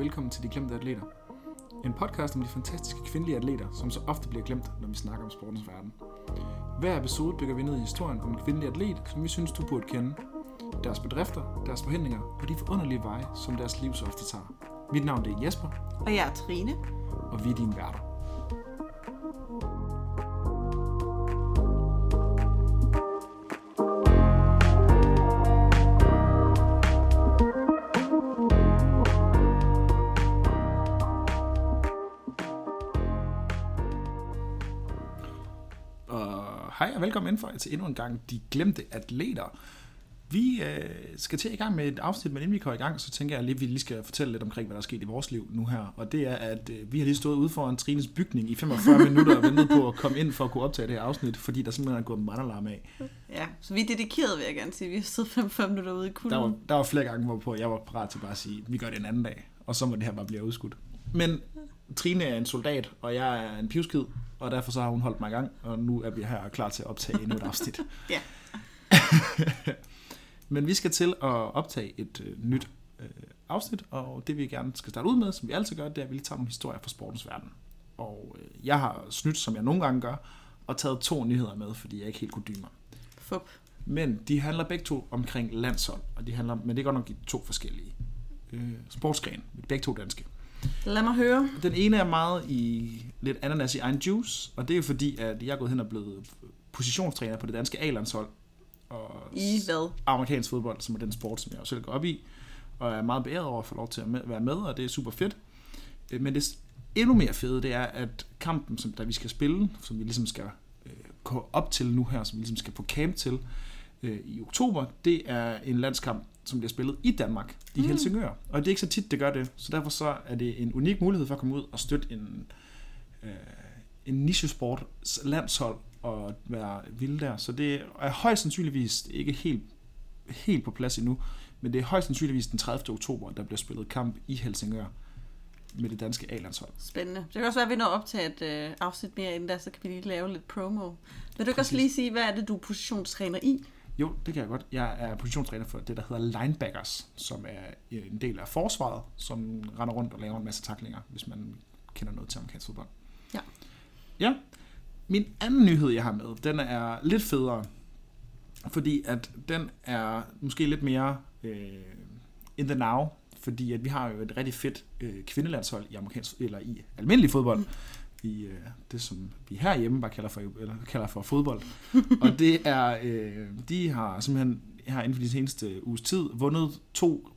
velkommen til De Glemte Atleter. En podcast om de fantastiske kvindelige atleter, som så ofte bliver glemt, når vi snakker om sportens verden. Hver episode dykker vi ned i historien om en kvindelig atlet, som vi synes, du burde kende. Deres bedrifter, deres forhindringer og de forunderlige veje, som deres liv så ofte tager. Mit navn er Jesper, Og jeg er Trine. og vi er dine værter. Og velkommen indenfor til endnu en gang De Glemte Atleter. Vi øh, skal til i gang med et afsnit, men inden vi går i gang, så tænker jeg lige, at vi lige skal fortælle lidt omkring, hvad der er sket i vores liv nu her. Og det er, at øh, vi har lige stået ude foran Trines bygning i 45 minutter og ventet på at komme ind for at kunne optage det her afsnit, fordi der simpelthen er gået brandalarm af. Ja, så vi er dedikeret, vil jeg gerne sige. Vi har siddet 5 minutter ude i kulden. Der var, der var flere gange, hvorpå jeg var parat til bare at sige, vi gør det en anden dag, og så må det her bare blive udskudt. Men Trine er en soldat, og jeg er en pivskid, og derfor så har hun holdt mig i gang, og nu er vi her klar til at optage endnu et afsnit. Ja. Men vi skal til at optage et øh, nyt øh, afsnit, og det vi gerne skal starte ud med, som vi altid gør, det er, at vi lige tager nogle historier fra sportens verden. Og øh, jeg har snydt, som jeg nogle gange gør, og taget to nyheder med, fordi jeg ikke helt kunne dyme mig. Fup. Men de handler begge to omkring landshold, og de handler, men det er godt nok i to forskellige øh, sportsgrene, begge to danske. Lad mig høre. Den ene er meget i lidt ananas i egen juice, og det er jo fordi, at jeg er gået hen og blevet positionstræner på det danske A-landshold. Og I hvad? amerikansk fodbold, som er den sport, som jeg jo selv går op i, og er meget beæret over at få lov til at være med, og det er super fedt. Øh, Men det endnu mere fede, det er, at kampen, som der vi skal spille, som vi ligesom skal øh, gå op til nu her, som vi ligesom skal på camp til øh, i oktober, det er en landskamp, som bliver spillet i Danmark, i Mm. Helsingør. Og det er ikke så tit, det gør det, så derfor så er det en unik mulighed for at komme ud og støtte en, øh, en nichesport landshold og være vilde der. Så det er højst sandsynligvis ikke helt, helt på plads endnu, men det er højst sandsynligvis den 30. oktober, der bliver spillet kamp i Helsingør med det danske A-landshold. Spændende. Det kan også være, at vi når op til et øh, afsnit mere inden da, så kan vi lige lave lidt promo. Vil du ikke også lige sige, hvad er det, du er positionstræner i? Jo, det kan jeg godt. Jeg er positionstræner for det, der hedder linebackers, som er en del af forsvaret, som render rundt og laver en masse taklinger, hvis man kender noget til amerikansk fodbold. Ja. Ja. Min anden nyhed, jeg har med, den er lidt federe, fordi at den er måske lidt mere øh, in the now, fordi at vi har jo et rigtig fedt øh, kvindelandshold i amerikansk eller i almindelig fodbold. Mm. I øh, det, som vi herhjemme bare kalder for, eller kalder for fodbold. og det er, øh, de har simpelthen her inden for de seneste uges tid vundet to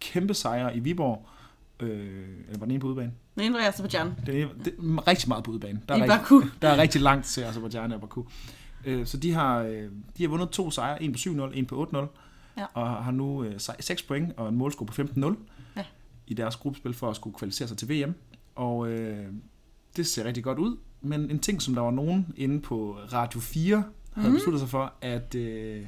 kæmpe sejre i Viborg. Øh, eller var den ene på udebane? Den ene var Azerbaijan. Det er, det er rigtig meget på udebane. Der er, I rigtig, Baku. der er rigtig langt til Azerbaijan og Baku. Øh, Så de har, øh, de har vundet to sejre, en på 7-0, en på 8-0, Ja. og har nu 6 point og en målscore på 15-0 Ja. i deres gruppespil for at skulle kvalificere sig til VM. Og øh, det ser rigtig godt ud, men en ting, som der var nogen inde på Radio 4, havde Mhm. besluttet sig for, at, øh,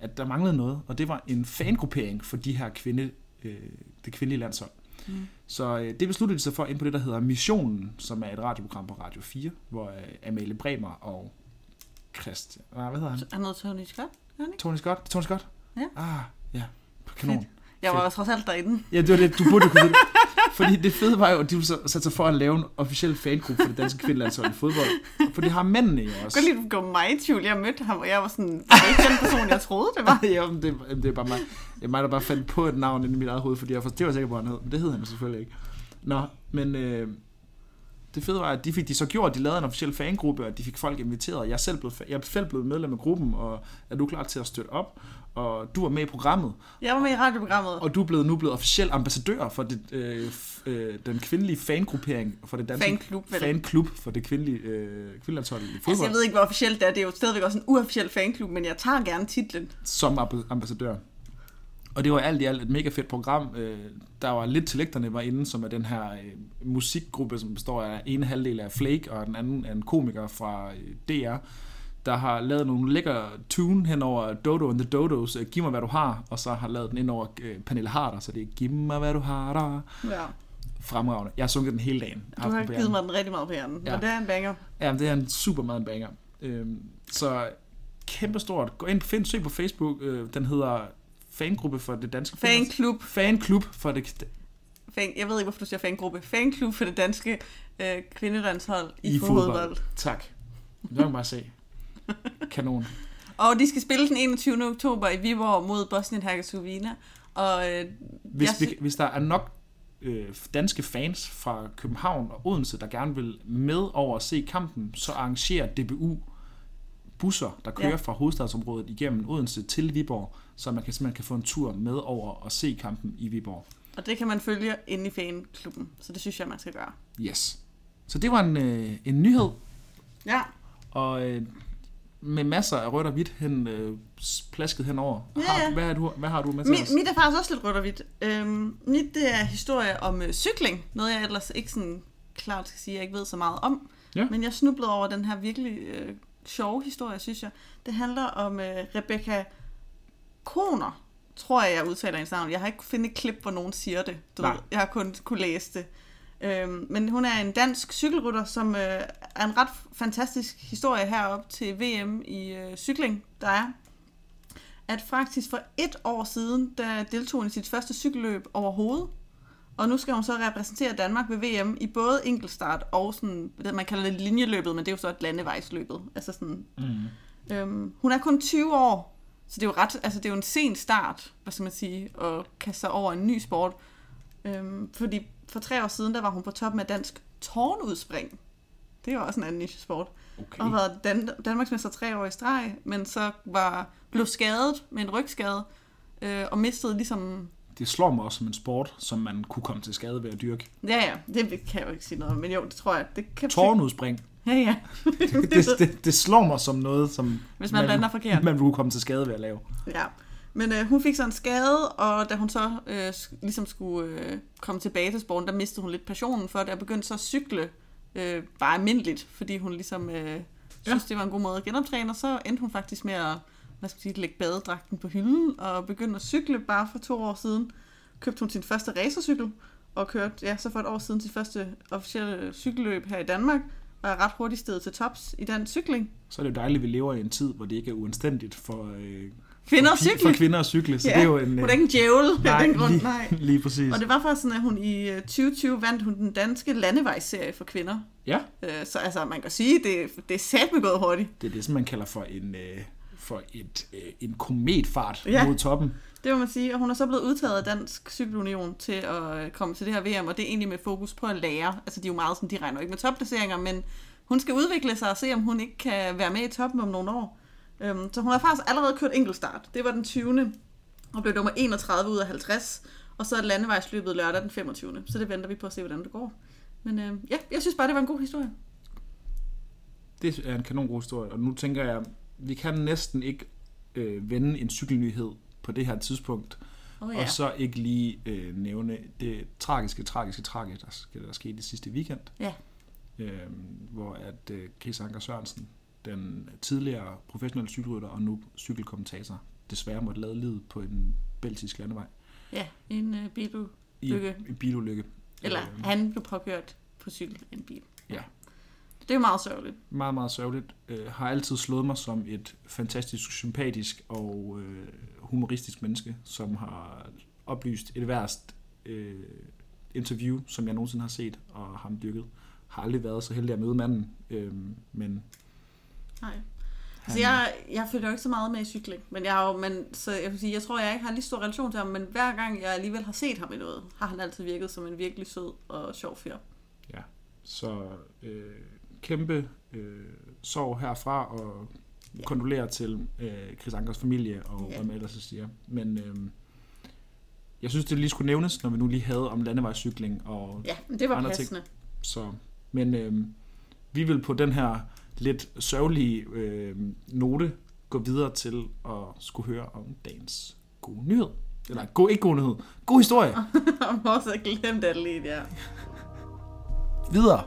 at der manglede noget, og det var en fangruppering for de her kvinde, øh, det kvindelige landshold. Mm. Så øh, det besluttede de sig for ind på det, der hedder Missionen, som er et radioprogram på Radio 4, hvor øh, Amalie Bremer og Christian, ah, hvad hedder han? Han hedder Tony Scott. Tony Scott? Tony Scott? Ja. Ah, ja. Kanon. Fedt. Jeg var Fedt. også trods alt derinde. Ja, det var det, du burde kunne. Fordi det fede var jo, at de sætte sig for at lave en officiel fangruppe for det danske kvindelandshold i fodbold. For det har mændene jo Jeg også. kan lide, at du går mig i tvivl. Jeg mødte ham, og jeg var sådan, det var ikke den person, jeg troede, det var. ja, men det, det er bare mig. Det er mig, der bare fandt på et navn inde i mit eget hoved, fordi jeg for, det var sikker på, at han hed. Men det hed han selvfølgelig ikke. Nå, men øh, det fede var, at de fik de så gjort, de lavede en officiel fangruppe, og de fik folk inviteret. Jeg er selv blevet, jeg er selv blevet medlem af gruppen, og er du klar til at støtte op? Og du var med i programmet, Jeg var med i radioprogrammet. og du er blevet, nu blevet officiel ambassadør for det, øh, øh, den kvindelige fangruppering for det danske Fanklub, fanklub for det kvindelige øh, kvindelandshold i fodbold, Altså, jeg ved ikke, hvor officielt det er. Det er jo stadigvæk også en uofficiel fanklub, men jeg tager gerne titlen. som ambassadør. Og det var alt i alt et mega fedt program. Øh, Der var lidt til lægterne var inde, som er den her øh, musikgruppe, som består af en halvdel af Flake, og den anden er en komiker fra øh, DR, der har lavet nogle lækre tune hen over Dodo and the Dodos, øh, Giv mig hvad du har, og så har lavet den ind over øh, Pernille Harder, så det er Giv mig hvad du har der. Ja. Fremragende. Jeg har sunget den hele dagen. Du har givet mig den rigtig meget på hjernen. Ja. Og det er en banger. Ja, det er en super meget en banger. Øhm, så kæmpestort. Gå ind, find, søg på Facebook. Øh, den hedder Fangruppe for det danske Fanklub. Fanklub for det fan, jeg ved ikke, hvorfor du siger fangruppe, fanklub for det danske øh, kvindelandshold i, I fodbold. fodbold. Tak. Det kan bare se. Kanon. Og de skal spille den 21. oktober i Viborg mod Bosnien-Herzegovina. Og øh, Hvis, jeg vi, sy- hvis der er nok øh, danske fans fra København og Odense, der gerne vil med over at se kampen, så arrangerer DBU busser, der kører ja. fra hovedstadsområdet igennem Odense til Viborg, så man kan simpelthen kan få en tur med over og se kampen i Viborg. og det kan man følge inde i fanklubben, så det synes jeg, man skal gøre. Yes. Så det var en, øh, en nyhed, Ja, og øh, med masser af rødt og hvidt hen, øh, plasket henover. Ja, Har, ja. hvad, er du, hvad har du med til os? mit, mit er faktisk også lidt rødt og hvidt. Øhm, mit det er historie om øh, cykling, noget jeg ellers ikke sådan klart skal sige, jeg ikke ved så meget om. Ja. Men jeg snublede over den her virkelig øh, sjove historie, synes jeg. Det handler om øh, Rebecca Kroner, tror jeg, jeg udtaler hendes navn. Jeg har ikke fundet et klip, hvor nogen siger det. Du Nej. ved, jeg har kun kunne læse det. Øhm, men hun er en dansk cykelrytter, som øh, er en ret fantastisk historie herop til VM i øh, cykling, der er. At faktisk for et år siden, der deltog hun i sit første cykelløb overhovedet. Og nu skal hun så repræsentere Danmark ved VM i både enkeltstart og sådan, det man kalder det linjeløbet, men det er jo så et landevejsløbet. Altså sådan, Mm. Øhm, hun er kun 20 år, så det er jo ret, altså det er jo en sen start, hvad skal man sige, at kaste sig over en ny sport. Øhm, fordi for tre år siden, der var hun på toppen af dansk tårnudspring. Det er jo også en anden niche sport. Okay. Og har været Dan- Danmarksmester tre år i streg, men så var, blev skadet med en rygskade, øh, og mistede ligesom... Det slår mig også som en sport, som man kunne komme til skade ved at dyrke. Ja, ja, det kan jeg jo ikke sige noget om, men jo, det tror jeg, det kan... Tårnudspring. Ja, ja. det, det, det slår mig som noget, som Hvis man lander vil- forkert. man ville komme til skade ved at lave. Ja, men øh, hun fik så en skade, og da hun så øh, ligesom skulle øh, komme tilbage til sporten, der mistede hun lidt passionen for det, og begyndte så at cykle øh, bare almindeligt, fordi hun ligesom øh, synes, det var en god måde at genoptræne, og så endte hun faktisk med at hvad skal sige, lægge badedragten på hylden, og begynde at cykle bare for to år siden. Købte hun sin første racercykel, og kørte ja, så for et år siden sit første officielle cykelløb her i Danmark, og er ret hurtigt stedet til tops i den cykling. Så er det jo dejligt, at vi lever i en tid, hvor det ikke er uanstændigt for, øh, Kvinder at cykle! for kvinder at cykle. Så Ja, det er jo en... Hun er ikke en djævel af den grund, lige, nej. lige præcis. Og det var faktisk sådan, at hun i øh, 2020 vandt hun den danske landevejsserie for kvinder. Ja, Øh, Så altså, man kan sige, det, det er satme gået hurtigt. det er det, som man kalder for en, øh, for et, øh, en kometfart ja. mod toppen. Det må man sige. Og hun er så blevet udtaget af Dansk Cykelunion til at øh, komme til det her VM, og det er egentlig med fokus på at lære. Altså, de er jo meget sådan, de regner ikke med topplaceringer, men hun skal udvikle sig og se, om hun ikke kan være med i toppen om nogle år. Øhm, så hun har faktisk allerede kørt enkeltstart. Det var den 20. og blev nummer 31 ud af 50. Og så er landevejsløbet lørdag den 25. Så det venter vi på at se, hvordan det går. Men øh, ja, jeg synes bare, det var en god historie. Det er en kanon god historie, og nu tænker jeg, vi kan næsten ikke øh, vende en cykelnyhed på det her tidspunkt, Oh, ja. og så ikke lige øh, nævne det tragiske, tragiske, tragiske, der, der skete i sidste weekend. Ja. Øh, hvor at øh, Chris Anker Sørensen, den tidligere professionelle cykelrytter og nu cykelkommentator, desværre måtte lade livet på en belgisk landevej Ja, en øh, bilu. i en bilulykke. Eller Øh, han blev påkørt på cykel en bil. Ja. Det er meget sørgeligt. meget, meget sørgeligt. Øh, har altid slået mig som et fantastisk, sympatisk og øh, humoristisk menneske, som har oplyst et værst øh, interview, som jeg nogensinde har set og ham dykket. Har aldrig været så heldig at møde manden, øh, men Nej. han, Altså, jeg, jeg følger jo ikke så meget med i cykling, men jeg, har jo, men, så jeg, vil sige, jeg tror, jeg ikke har lige stor relation til ham, men hver gang jeg alligevel har set ham i noget, har han altid virket som en virkelig sød og sjov fyr. så øh, kæmpe øh, sorg herfra, og Ja. kondolerer til øh, Chris Ankers familie, og Ja. hvad man ellers siger. Men øh, jeg synes, det lige skulle nævnes, når vi nu lige havde om landevejscykling og Ja, det var Andre ting. passende. Så, men øh, vi vil på den her lidt sørgelige øh, note gå videre til at skulle høre om dagens gode nyhed. Eller god, ikke god nyhed. God historie. Og også glemt det lidt, ja. Videre.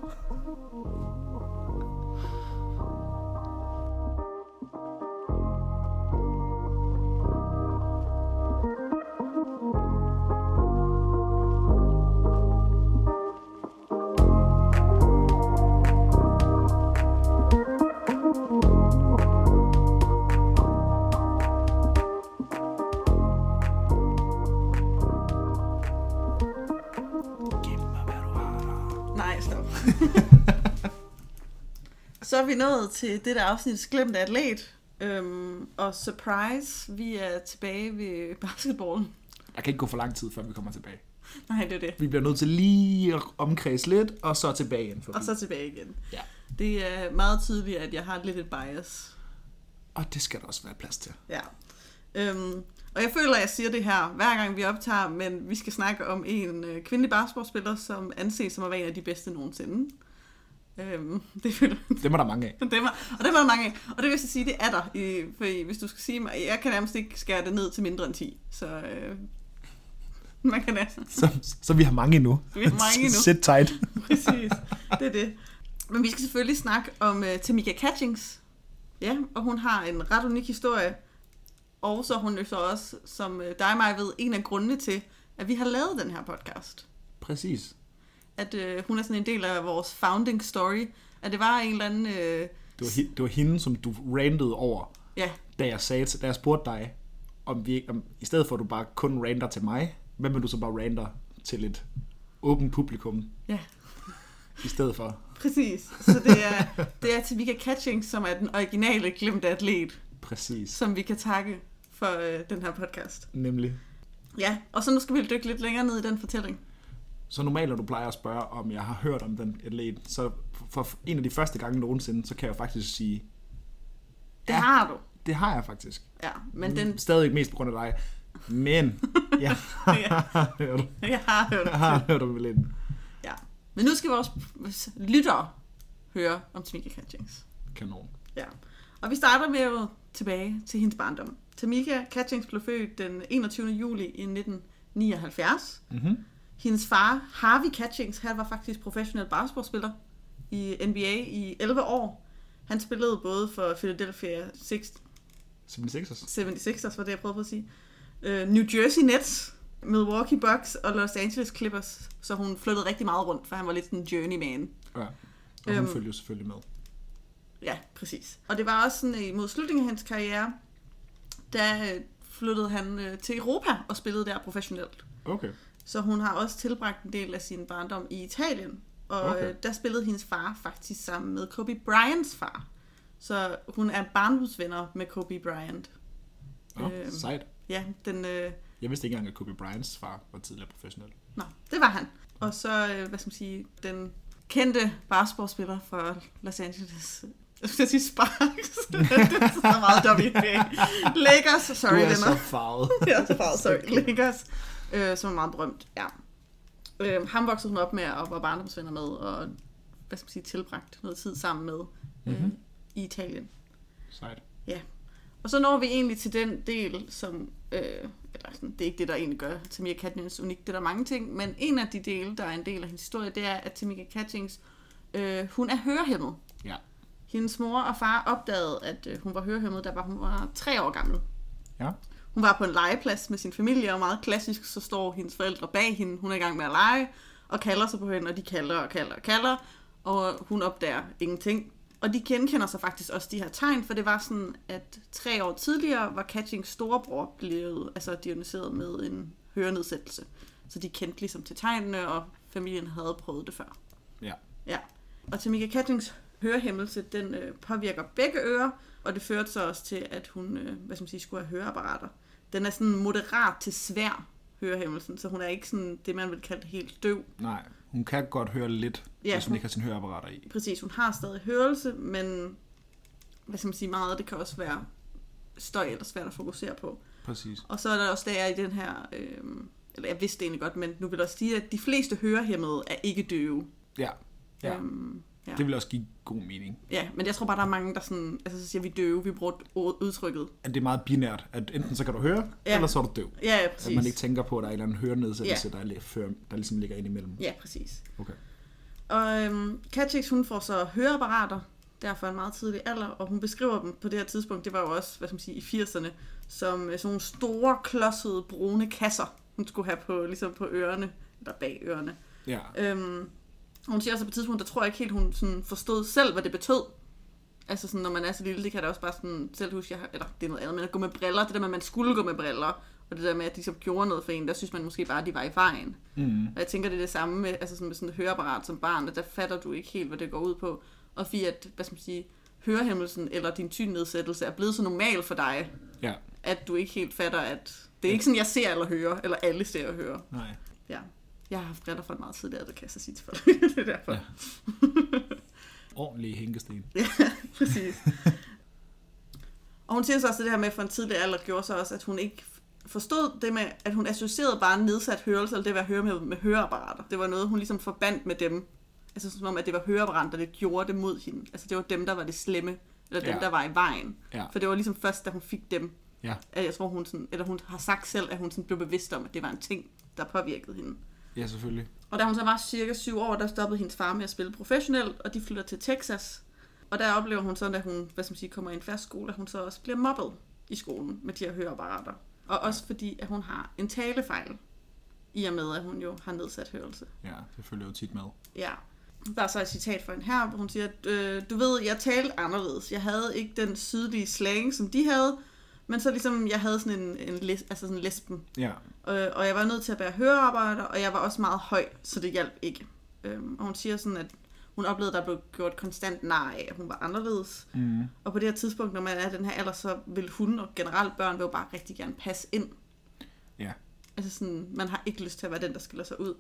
Så er vi nået til det der afsnit Glemt atlet. Øhm, og surprise, vi er tilbage ved basketballen. Der kan ikke gå for lang tid, før vi kommer tilbage. Nej, det er det. Vi bliver nødt til lige at omkredse lidt, og så tilbage igen. For Og så tilbage igen. Ja. Det er meget tydeligt, at jeg har lidt et bias. Og det skal der også være plads til. Ja. Øhm, og jeg føler, at jeg siger det her hver gang vi optager, men vi skal snakke om en øh, kvindelig basketballspiller, som anses som at være en af de bedste nogensinde. Øhm, det føler Dem er der mange af. dem er, og det var der mange af. Og det vil jeg så sige, det er der. I, for hvis du skal sige mig, jeg kan nærmest ikke skære det ned til mindre end 10. Så øh, man kan næsten. Så, så vi har mange endnu. Vi har mange endnu. Sit tight. Præcis, det er det. Men vi skal selvfølgelig snakke om uh, Tamika Catchings. Ja, og hun har en ret unik historie. Og så er hun så også, som uh, dig og mig ved, en af grundene til, at vi har lavet den her podcast. Præcis. At uh, hun er sådan en del af vores founding story. At det var en eller anden... Uh, Det var, det var hende, som du randede over, ja, da jeg, sagde, til- da jeg spurgte dig, om vi ikke, om, i stedet for at du bare kun rander til mig, hvem vil du så bare rander til et åbent publikum ja, i stedet for? præcis. Så det er, det er Tamika Catchings, som er den originale glemte atlet, Præcis. som vi kan takke for uh, den her podcast. Nemlig. Ja, og så nu skal vi dykke lidt længere ned i den fortælling. Så normalt, når du plejer at spørge, om jeg har hørt om den atlet, så for en af de første gange nogensinde, så kan jeg faktisk sige, Det Ja. har du. det har jeg faktisk. Ja, men den, Stadig mest på grund af dig. Men jeg har hørt, jeg har hørt jeg har hørt om Velin. Ja. Men nu skal vores lyttere høre om Tamika Catchings. Kanon. Ja. Og vi starter med at tilbage til hendes barndom. Tamika Catchings blev født den 21. juli i 1979. Mm-hmm. Hendes far, Harvey Catchings, han var faktisk professionel basketballspiller i NBA i 11 år. Han spillede både for Philadelphia 6 76ers. 76ers, var det jeg prøvede på at sige. Uh, New Jersey Nets, Milwaukee Bucks og Los Angeles Clippers. Så hun flyttede rigtig meget rundt, for han var lidt sådan en journeyman. Ja. Og hun Øhm. følger jo selvfølgelig med. Ja, præcis. Og det var også sådan øh, mod slutningen af hans karriere, der øh, flyttede han øh, til Europa og spillede der professionelt. Okay. Så hun har også tilbragt en del af sin barndom i Italien. Og Okay. okay. der spillede hendes far faktisk sammen med Kobe Bryants far. Så hun er barndomsvenner med Kobe Bryant. Nå, Øhm. sejt. Ja, den, øh, Jeg vidste ikke engang, at Kobe Bryants far var tidligere professionel. Nå, det var han. Og så, øh, hvad skal man sige, den kendte basketballspiller fra Los Angeles. Jeg skulle sige Sparks. det er så meget WNBA. Lakers, sorry, du er venner. så farvet. ja, så farvet, sorry. Lakers, øh, som er meget berømt. Ja. Øh, ham voksede hun op med og var barndomsvenner med, og hvad skal man sige, tilbragt noget tid sammen med øh, Mhm. i Italien. Sejt. Og så når vi egentlig til den del, som... Øh, eller sådan, det er ikke det, der egentlig gør Tamika Catchings unik. Det er der mange ting. Men en af de dele, der er en del af hendes historie, det er, at Tamika Catchings, øh, hun er hørehæmmet. Ja. Hendes mor og far opdagede, at øh, hun var hørehæmmet, da var hun var tre år gammel. Ja. Hun var på en legeplads med sin familie, og meget klassisk, så står hendes forældre bag hende. Hun er i gang med at lege, og kalder sig på hende, og de kalder og kalder og kalder, og hun opdager ingenting. Og de genkender sig faktisk også de her tegn, for det var sådan, at tre år tidligere var Catchings storebror blevet altså, diagnosticeret med en hørenedsættelse. Så de kendte ligesom til tegnene, og familien havde prøvet det før. Ja. Ja. Og Tamika Catchings hørehæmmelse, den øh, påvirker begge ører, og det førte så også til, at hun øh, hvad skal man sige, skulle have høreapparater. Den er sådan moderat til svær hørehæmmelsen, så hun er ikke sådan det, man vil kalde helt døv. Nej, hun kan godt høre lidt, Ja, hvis hun hun- ikke har sin høreapparater i. Præcis, hun har stadig hørelse, men hvad skal man sige, meget af det kan også være støj eller svært at fokusere på. Præcis. Og så er der også der i den her, øh, eller jeg vidste det egentlig godt, men nu vil jeg også sige, at de fleste hørehæmmede er ikke døve. Ja. Ja. Øhm, ja. Det vil også give god mening. Ja, men jeg tror bare, der er mange, der sådan, altså så siger vi døve, vi bruger udtrykket. At det er meget binært, at enten så kan du høre, Ja. eller så er du døv. Ja, ja, At præcis. man ikke tænker på, at der er en eller anden hørenedsættelse, Ja. der, er, der ligesom ligger ind imellem. Ja, præcis. Okay. Og øhm, Catchix, hun får så høreapparater, derfor en meget tidlig alder, og hun beskriver dem på det her tidspunkt, det var jo også, hvad skal man sige, i 80'erne, som øh, sådan nogle store, klodsede, brune kasser, hun skulle have på, ligesom på ørerne, eller bag ørerne. Ja. Øhm, hun siger også på et tidspunkt, der tror jeg ikke helt, hun sådan forstod selv, hvad det betød. Altså sådan, når man er så lille, det kan jeg da også bare sådan selv huske, jeg har, eller det er noget andet, men at gå med briller, det der med, at man skulle gå med briller, Og det der med, at de så gjorde noget for en, der synes man måske bare, at de var i vejen. Mm. Og jeg tænker, det er det samme med, altså sådan med sådan et høreapparat som barn, at der fatter du ikke helt, hvad det går ud på. Og fordi at, hvad skal man sige, hørehæmmelsen eller din synnedsættelse er blevet så normal for dig, Ja, at du ikke helt fatter, at det er ikke sådan, jeg ser eller hører, eller alle ser og hører. nej. Ja. Jeg har haft briller fra en meget tidligere, det kan jeg så sige til folk. det er derfor. Ja. Ordentlige hænkesten. Ja, præcis. og hun siger så også det her med, for en tidlig alder gjorde så også, at hun ikke forstod det med, at hun associerede bare nedsat hørelse, eller det at høre med, med høreapparater. Det var noget, hun ligesom forbandt med dem. Altså som om, at det var høreapparater, der gjorde det mod hende. Altså det var dem, der var det slemme, eller dem, Ja. der var i vejen. Ja. For det var ligesom først, da hun fik dem, Ja, at jeg tror, hun, sådan, eller hun har sagt selv, at hun sådan blev bevidst om, at det var en ting, der påvirkede hende. Ja selvfølgelig. Og da hun så var cirka syv år, der stoppede hendes far med at spille professionelt, og de flytter til Texas. Og der oplever hun så, da hun hvad skal man sige, kommer i en fast skole, at hun så også bliver mobbet i skolen med de her høreapparater. Og også fordi, at hun har en talefejl, i og med, at hun jo har nedsat hørelse. Ja, det følger jo tit med. Ja. Der er så et citat fra hende her, hvor hun siger, at øh, du ved, jeg talte anderledes. Jeg havde ikke den sydlige slang, som de havde, men så ligesom, jeg havde sådan en, en les, altså sådan lesben Ja, Øh, og jeg var nødt til at bære høreapparater, og jeg var også meget høj, så det hjalp ikke. Øhm, og hun siger sådan, at hun oplevede, at der blev gjort konstant nej af, at hun var anderledes. mm. Og på det her tidspunkt, når man er den her alder, så vil hun og generelt børn vil jo bare rigtig gerne passe ind. ja, Altså sådan, man har ikke lyst til at være den, der skiller sig ud.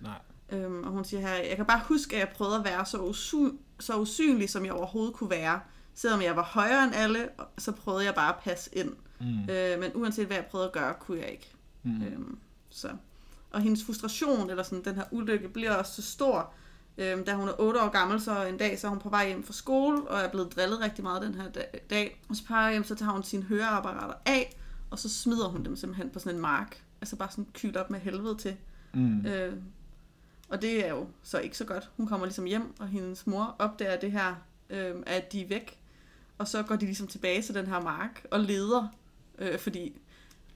nej. Øhm, og hun siger her, jeg kan bare huske, at jeg prøvede at være så, usy- så usynlig, som jeg overhovedet kunne være. Selvom jeg var højere end alle, så prøvede jeg bare at passe ind. Mm. Øh, men uanset hvad jeg prøvede at gøre, kunne jeg ikke. Mm. Øhm, så. Og hendes frustration, eller sådan den her ulykke, bliver også så stor, øhm, da hun er 8 år gammel, så en dag så er hun på vej hjem fra skole, og er blevet drillet rigtig meget den her da- dag. Og så på vej hjem, så tager hun sine høreapparater af, og så smider hun dem simpelthen på sådan en mark. Altså bare sådan kylt op med helvede til. Mm. Øh, og det er jo så ikke så godt. Hun kommer ligesom hjem, og hendes mor opdager det her, øh, at de er væk. Og så går de ligesom tilbage til den her mark og leder, øh, fordi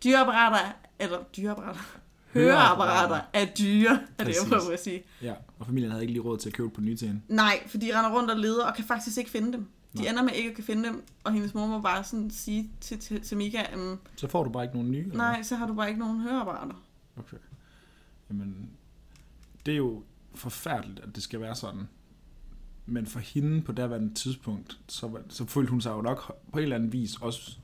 dyreapparater, eller dyreapparater, høreapparater er dyre, er det jeg prøver at sige. Ja, og familien havde ikke lige råd til at købe på nye til hende. Nej, for de render rundt og leder og kan faktisk ikke finde dem. De Nej. ender med ikke at kan finde dem, og hendes mor må bare sådan sige til, til, til Mika, um, Så får du bare ikke nogen nye? eller nej, så har du bare ikke nogen høreapparater. Okay. Jamen, det er jo forfærdeligt, at det skal være sådan. Men for hende på daværende tidspunkt, så, så følte hun sig jo nok på en eller anden vis også...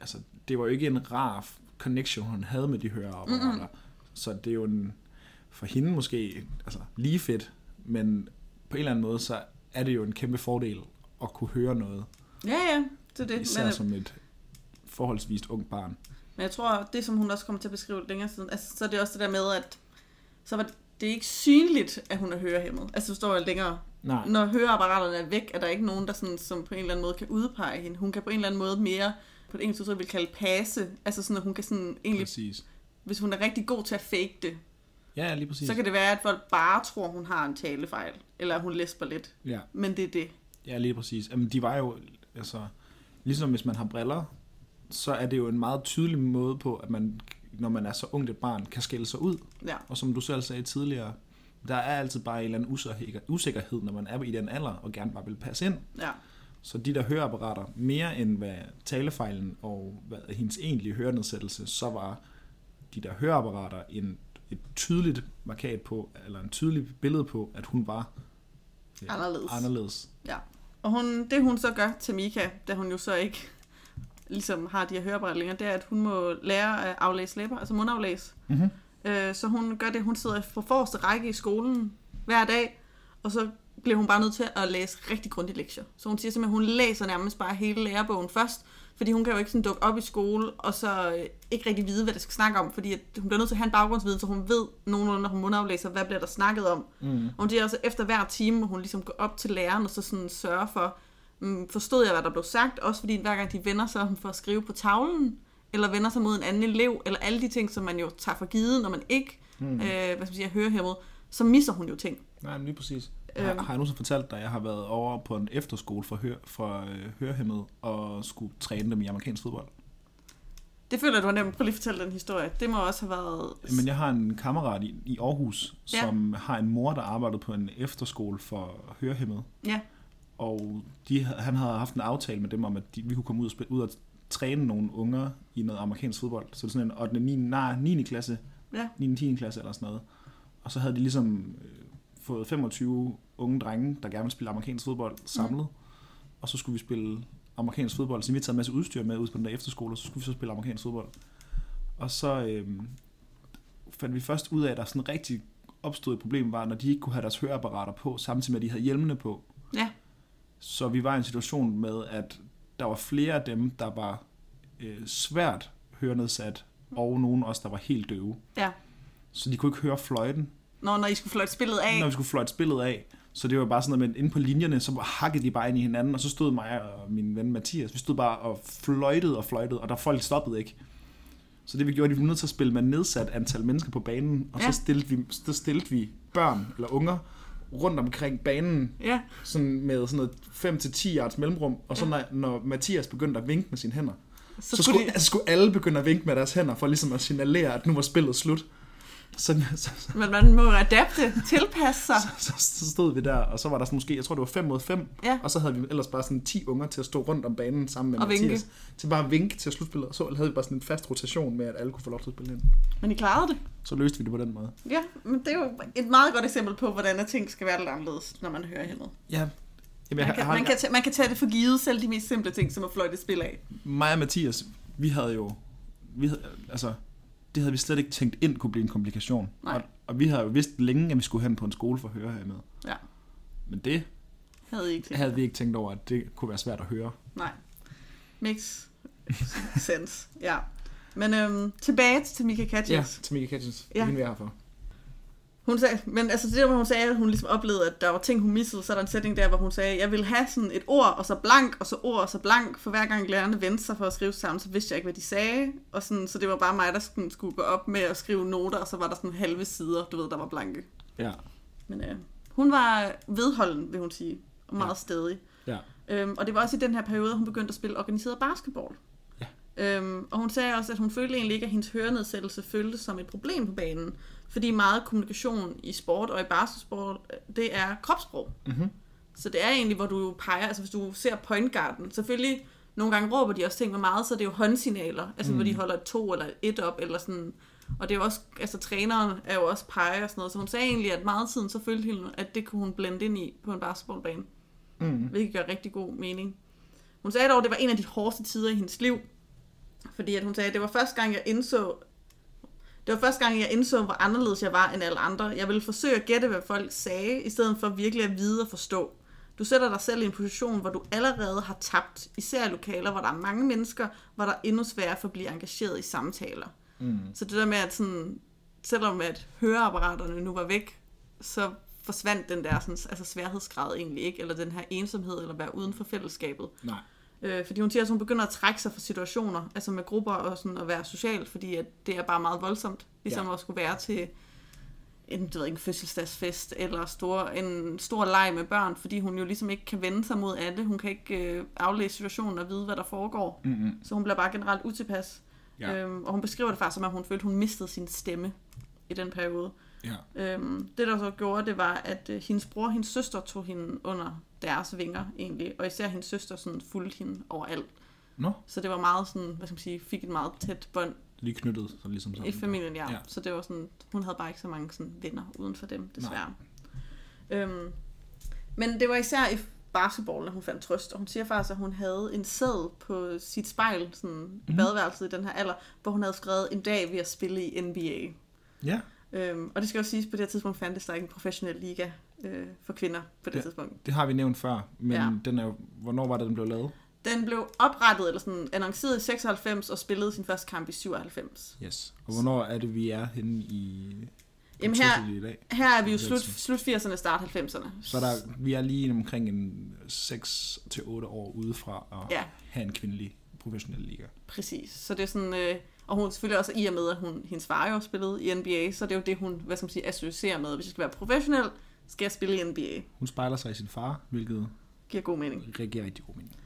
Altså, det var jo ikke en rar connection, hun havde med de høreapparater. Mm-mm. Så det er jo en, for hende måske altså, lige fedt, men på en eller anden måde, så er det jo en kæmpe fordel at kunne høre noget. Ja, ja, det er det. Især Men, som et forholdsvist ung barn. Men jeg tror, det som hun også kommer til at beskrive længere siden, altså, så er det også det der med, at så var det ikke synligt, at hun er hørehæmmet. Altså, du står jeg længere. Nej, Når høreapparaterne er væk, er der ikke nogen, der sådan, som på en eller anden måde kan udpege hende. Hun kan på en eller anden måde mere, på det engelske udtryk vil kalde passe. Altså sådan, at hun kan sådan egentlig, præcis. hvis hun er rigtig god til at fake det, Ja, lige præcis. så kan det være, at folk bare tror, hun har en talefejl. Eller at hun læsper lidt. Ja, Men det er det. ja, lige præcis. Jamen, de var jo, altså, ligesom hvis man har briller, så er det jo en meget tydelig måde på, at man, når man er så ungt et barn, kan skille sig ud. Ja. Og som du selv sagde tidligere, der er altid bare en eller anden usikker- usikkerhed, når man er i den alder, og gerne bare vil passe ind. Ja. Så de der høreapparater, mere end hvad talefejlen og hvad hendes egentlige hørenedsættelse, så var de der høreapparater en, et tydeligt markat på, eller en tydelig billede på, at hun var ja, Anderledes. anderledes. Ja. Og hun, det hun så gør til Mika, da hun jo så ikke ligesom har de her høreapparater længere, det er, at hun må lære at aflæse læber, altså mundaflæse. Mm-hmm. Øh, så hun gør det, hun sidder på forreste række i skolen hver dag, og så bliver hun bare nødt til at læse rigtig grundige lektier. Så hun siger simpelthen, at hun læser nærmest bare hele lærebogen først, fordi hun kan jo ikke sådan dukke op i skole, og så øh, ikke rigtig vide, hvad det skal snakke om, fordi at hun bliver nødt til at have en baggrundsviden, så hun ved nogenlunde, når hun mundaflæser, hvad bliver der snakket om. Mm. Og hun siger også, efter hver time, må hun ligesom gå op til læreren, og så sådan sørge for, forstod jeg, hvad der blev sagt, også fordi hver gang de vender sig for at skrive på tavlen, eller vender sig mod en anden elev, eller alle de ting, som man jo tager for givet, når man ikke Mm. øh, hvad skal man sige, er hørehæmmet, så misser hun jo ting. Nej, men lige præcis. Øhm. Har, har jeg nogensinde fortalt dig, at jeg har været over på en efterskole for, hør, for øh, hørehæmmede og skulle træne dem i amerikansk fodbold? Det føler du har nemt. Prøv lige at fortælle den historie. Det må også have været... Men jeg har en kammerat i, i Aarhus, Ja. som har en mor, der arbejdede på en efterskole for hørehæmmede. Ja. Og de, han havde haft en aftale med dem om, at de, vi kunne komme ud og, spille, ud og træne nogle unger i noget amerikansk fodbold. Så det sådan en 8. 9. Nej, 9. klasse, Ja. 9. 10. klasse eller sådan noget. Og så havde de ligesom øh, fået 25 unge drenge, der gerne ville spille amerikansk fodbold, samlet. Mm. Og så skulle vi spille amerikansk fodbold. Så vi taget en masse udstyr med ud på den der efterskole, og så skulle vi så spille amerikansk fodbold. Og så øh, fandt vi først ud af, at der sådan rigtig opstod et problem, var, når de ikke kunne have deres høreapparater på, samtidig med, at de havde hjelmene på. Ja. Så vi var i en situation med, at der var flere af dem, der var øh, svært hørenedsat, og nogen også, der var helt døve. Ja. Så de kunne ikke høre fløjten, Når, når I skulle fløjte spillet af. når vi skulle fløjte spillet af. Så det var bare sådan noget med, inde på linjerne, så hakkede de bare ind i hinanden, og så stod mig og min ven Mathias, vi stod bare og fløjtede og fløjtede, og der folk stoppede ikke. Så det vi gjorde, de var nødt til at spille med nedsat antal mennesker på banen, og Ja. så stillede vi, så stillede vi børn eller unger rundt omkring banen, Ja. sådan med sådan noget 5-10 yards mellemrum, og så Ja. når, når Mathias begyndte at vinke med sine hænder, Så, så, skulle de, så skulle alle begynde at vinke med deres hænder, for ligesom at signalere, at nu var spillet slut. Så, så, så, men man må adapte, tilpasse sig. så, så stod vi der, og så var der sådan måske, jeg tror det var 5 mod 5, Ja. og så havde vi ellers bare sådan 10 unger til at stå rundt om banen sammen med Og Mathias. vinke. Til bare at vinke til slutspillet, og så havde vi bare sådan en fast rotation med, at alle kunne få lov til at spille ind. Men I klarede det. Så løste vi det på den måde. Ja, men det er jo et meget godt eksempel på, hvordan ting skal være lidt anderledes, når man hører hende. Ja, Jamen, Man kan, har, man, kan tage, man kan tage det for givet, selv de mest simple ting, som at fløjte spil af. mig og Mathias, vi havde jo, vi havde, altså, det havde vi slet ikke tænkt ind kunne blive en komplikation. Nej. Og, og vi havde jo vidst længe, at vi skulle hen på en skole for at høre her med. Ja. Men det Havde I ikke havde vi ikke tænkt over, at det kunne være svært at høre. Nej. Makes sense. Ja. Men øhm, tilbage til Mika Katjes. til Mika. Ja. Ja. Hende vi er her for. Hun sagde, men altså det der, hvor hun sagde, at hun ligesom oplevede, at der var ting, hun missede, så er der en sætning der, hvor hun sagde, jeg vil have sådan et ord, og så blank, og så ord, og så blank, for hver gang lærerne vendte sig for at skrive sammen, så vidste jeg ikke, hvad de sagde, og sådan, så det var bare mig, der sådan, skulle gå op med at skrive noter, og så var der sådan halve sider, du ved, der var blanke. Ja. Men øh, hun var vedholden, vil hun sige, og meget Ja. stedig. Ja. Øhm, og det var også i den her periode, hun begyndte at spille organiseret basketball. Ja. Øhm, og hun sagde også, at hun følte egentlig ikke, at hendes hørenedsættelse føltes som et problem på banen. Fordi meget kommunikation i sport og i basketball, det er kropssprog. Mm-hmm. Så det er egentlig, hvor du peger, altså hvis du ser point guarden, selvfølgelig nogle gange råber de også ting med meget, så det er jo håndsignaler, altså mm. hvor de holder et to eller et op, eller sådan. Og det er jo også, altså træneren er jo også peger og sådan noget, så hun sagde egentlig, at meget tiden så følte hun, at det kunne hun blende ind i på en basketballbane Mm. hvilket gør rigtig god mening. Hun sagde dog, at det var en af de hårdeste tider i hendes liv, fordi at hun sagde, at det var første gang, jeg indså, det var første gang, jeg indså, hvor anderledes jeg var end alle andre. Jeg ville forsøge at gætte, hvad folk sagde, i stedet for virkelig at vide og forstå. Du sætter dig selv i en position, hvor du allerede har tabt, især i lokaler, hvor der er mange mennesker, hvor der er endnu sværere for at blive engageret i samtaler. Mm. Så det der med, at sådan, selvom at høreapparaterne nu var væk, så forsvandt den der sådan, altså sværhedsgrad egentlig ikke, eller den her ensomhed, eller være uden for fællesskabet. Nej. Øh, fordi hun siger, at hun begynder at trække sig fra situationer, altså med grupper og sådan at være social, fordi at det er bare meget voldsomt, ligesom ja. At skulle være til en, det ved ikke, en fødselsdagsfest, eller stor, en stor leg med børn, fordi hun jo ligesom ikke kan vende sig mod alle. Hun kan ikke øh, aflæse situationen og vide, hvad der foregår. Mm-hmm. Så hun bliver bare generelt utilpas. Ja. Øhm, og hun beskriver det faktisk som, at hun følte, at hun mistede sin stemme i den periode. Ja. Øhm, det, der så gjorde, det var, at øh, hendes bror og hendes søster tog hende under deres vinger, egentlig. Og især hendes søster sådan, fulgte hende overalt. Nå, Så det var meget sådan, hvad skal man sige, fik et meget tæt bånd lige knyttet, så ligesom sådan. i familien, ja. ja. Så det var sådan, hun havde bare ikke så mange sådan, venner uden for dem, desværre. Øhm, men det var især i basketball, at hun fandt trøst. Og hun siger faktisk, at hun havde en sæd på sit spejl, sådan mm. i badeværelset i den her alder, hvor hun havde skrevet en dag ved at spille i NBA. Ja, Øhm, og det skal jo siges, på det her tidspunkt fandtes der ikke en professionel liga øh, for kvinder på det Ja. tidspunkt. det har vi nævnt før, men Ja. den er jo, hvornår var det, den blev lavet? Den blev oprettet, eller sådan annonceret i 96, og spillede sin første kamp i 97. Yes. Og hvornår er det, vi er henne i, Jamen her- i dag? Her er vi jo slut, slut 80'erne, start 90'erne. Så der, vi er lige omkring en 6-8 år ude fra at Ja, have en kvindelig professionel liga. præcis. Så det er sådan, øh, og hun selvfølgelig også i og med, at hun, hendes far jo spillede i NBA, så det er jo det, hun, hvad skal man sige, associerer med. Hvis jeg skal være professionel, skal jeg spille i NBA. Hun spejler sig i sin far, hvilket Giver god mening. giver rigtig god mening.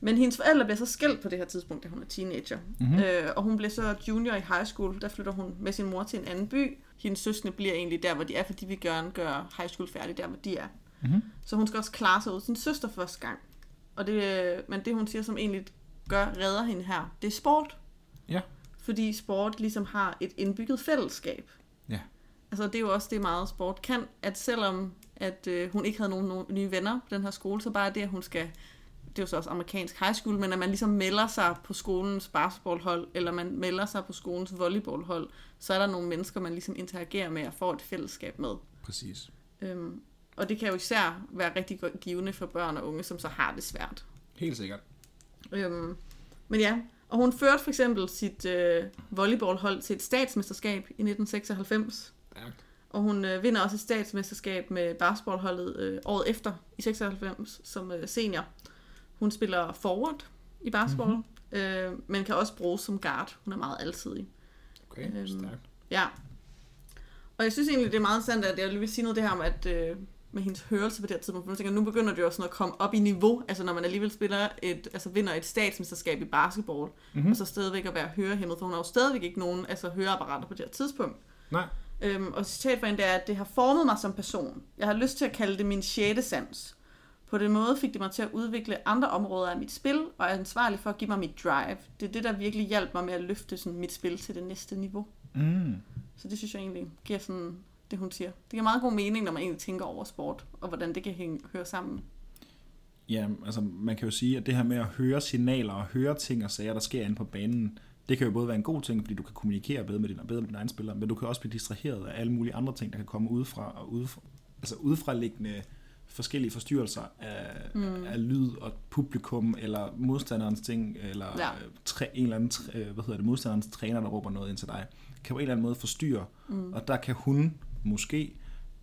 Men hendes forældre bliver så skilt på det her tidspunkt, da hun er teenager. Mhm. Mm-hmm. Øh, og hun bliver så junior i high school. Der flytter hun med sin mor til en anden by. Hendes søskende bliver egentlig der, hvor de er, fordi vi gerne gør high school færdig der, hvor de er. Mm-hmm. Så hun skal også klare sig ud sin søster første gang. Og det, men det, hun siger, som egentlig gør, redder hende her, det er sport. Ja. Fordi sport ligesom har et indbygget fællesskab. Ja. Altså det er jo også det meget sport kan, at selvom at øh, hun ikke havde nogen, nogen nye venner på den her skole, så bare det, at hun skal, det er jo så også amerikansk high school, men at man ligesom melder sig på skolens basketballhold, eller man melder sig på skolens volleyballhold, så er der nogle mennesker, man ligesom interagerer med og får et fællesskab med. Præcis. Øhm, og det kan jo især være rigtig givende for børn og unge, som så har det svært. Helt sikkert. Øhm, men ja, og hun førte for eksempel sit øh, volleyballhold til et statsmesterskab i 1996. Stærkt. Og hun øh, vinder også et statsmesterskab med basketballholdet øh, året efter, i 96, som øh, senior. Hun spiller forward i basketball, mm-hmm. øh, men kan også bruges som guard. Hun er meget alsidig. Okay, Øhm, stærkt. Ja. Og jeg synes egentlig, det er meget sandt, at jeg lige vil sige noget det her med, at, øh, med hendes hørelse på det her tidspunkt. For jeg tænker, nu begynder det jo sådan at komme op i niveau, altså når man alligevel spiller et, altså vinder et statsmesterskab i basketball, Mhm. mm-hmm. og så stadigvæk at være hørehæmmet, for hun har jo stadigvæk ikke nogen altså, høreapparater på det her tidspunkt. Nej. Øhm, og citat for hende, det er, at det har formet mig som person. Jeg har lyst til at kalde det min sjette sans. På den måde fik det mig til at udvikle andre områder af mit spil, og er ansvarlig for at give mig mit drive. Det er det, der virkelig hjalp mig med at løfte sådan, mit spil til det næste niveau. Mm. Så det synes jeg egentlig giver sådan, det hun siger. Det giver meget god mening, når man egentlig tænker over sport, og hvordan det kan hænge, høre sammen. Ja, altså man kan jo sige, at det her med at høre signaler og høre ting og sager, der sker inde på banen, det kan jo både være en god ting, fordi du kan kommunikere bedre med din, bedre med din egen spiller, men du kan også blive distraheret af alle mulige andre ting, der kan komme udefra og udefra, altså udefraliggende forskellige forstyrrelser af, mm. af lyd og publikum, eller modstanderens ting, eller Ja. ja. træ, en eller anden, træ- øh, hvad hedder det, modstanderens træner, der råber noget ind til dig, kan på en eller anden måde forstyrre, mm. og der kan hun måske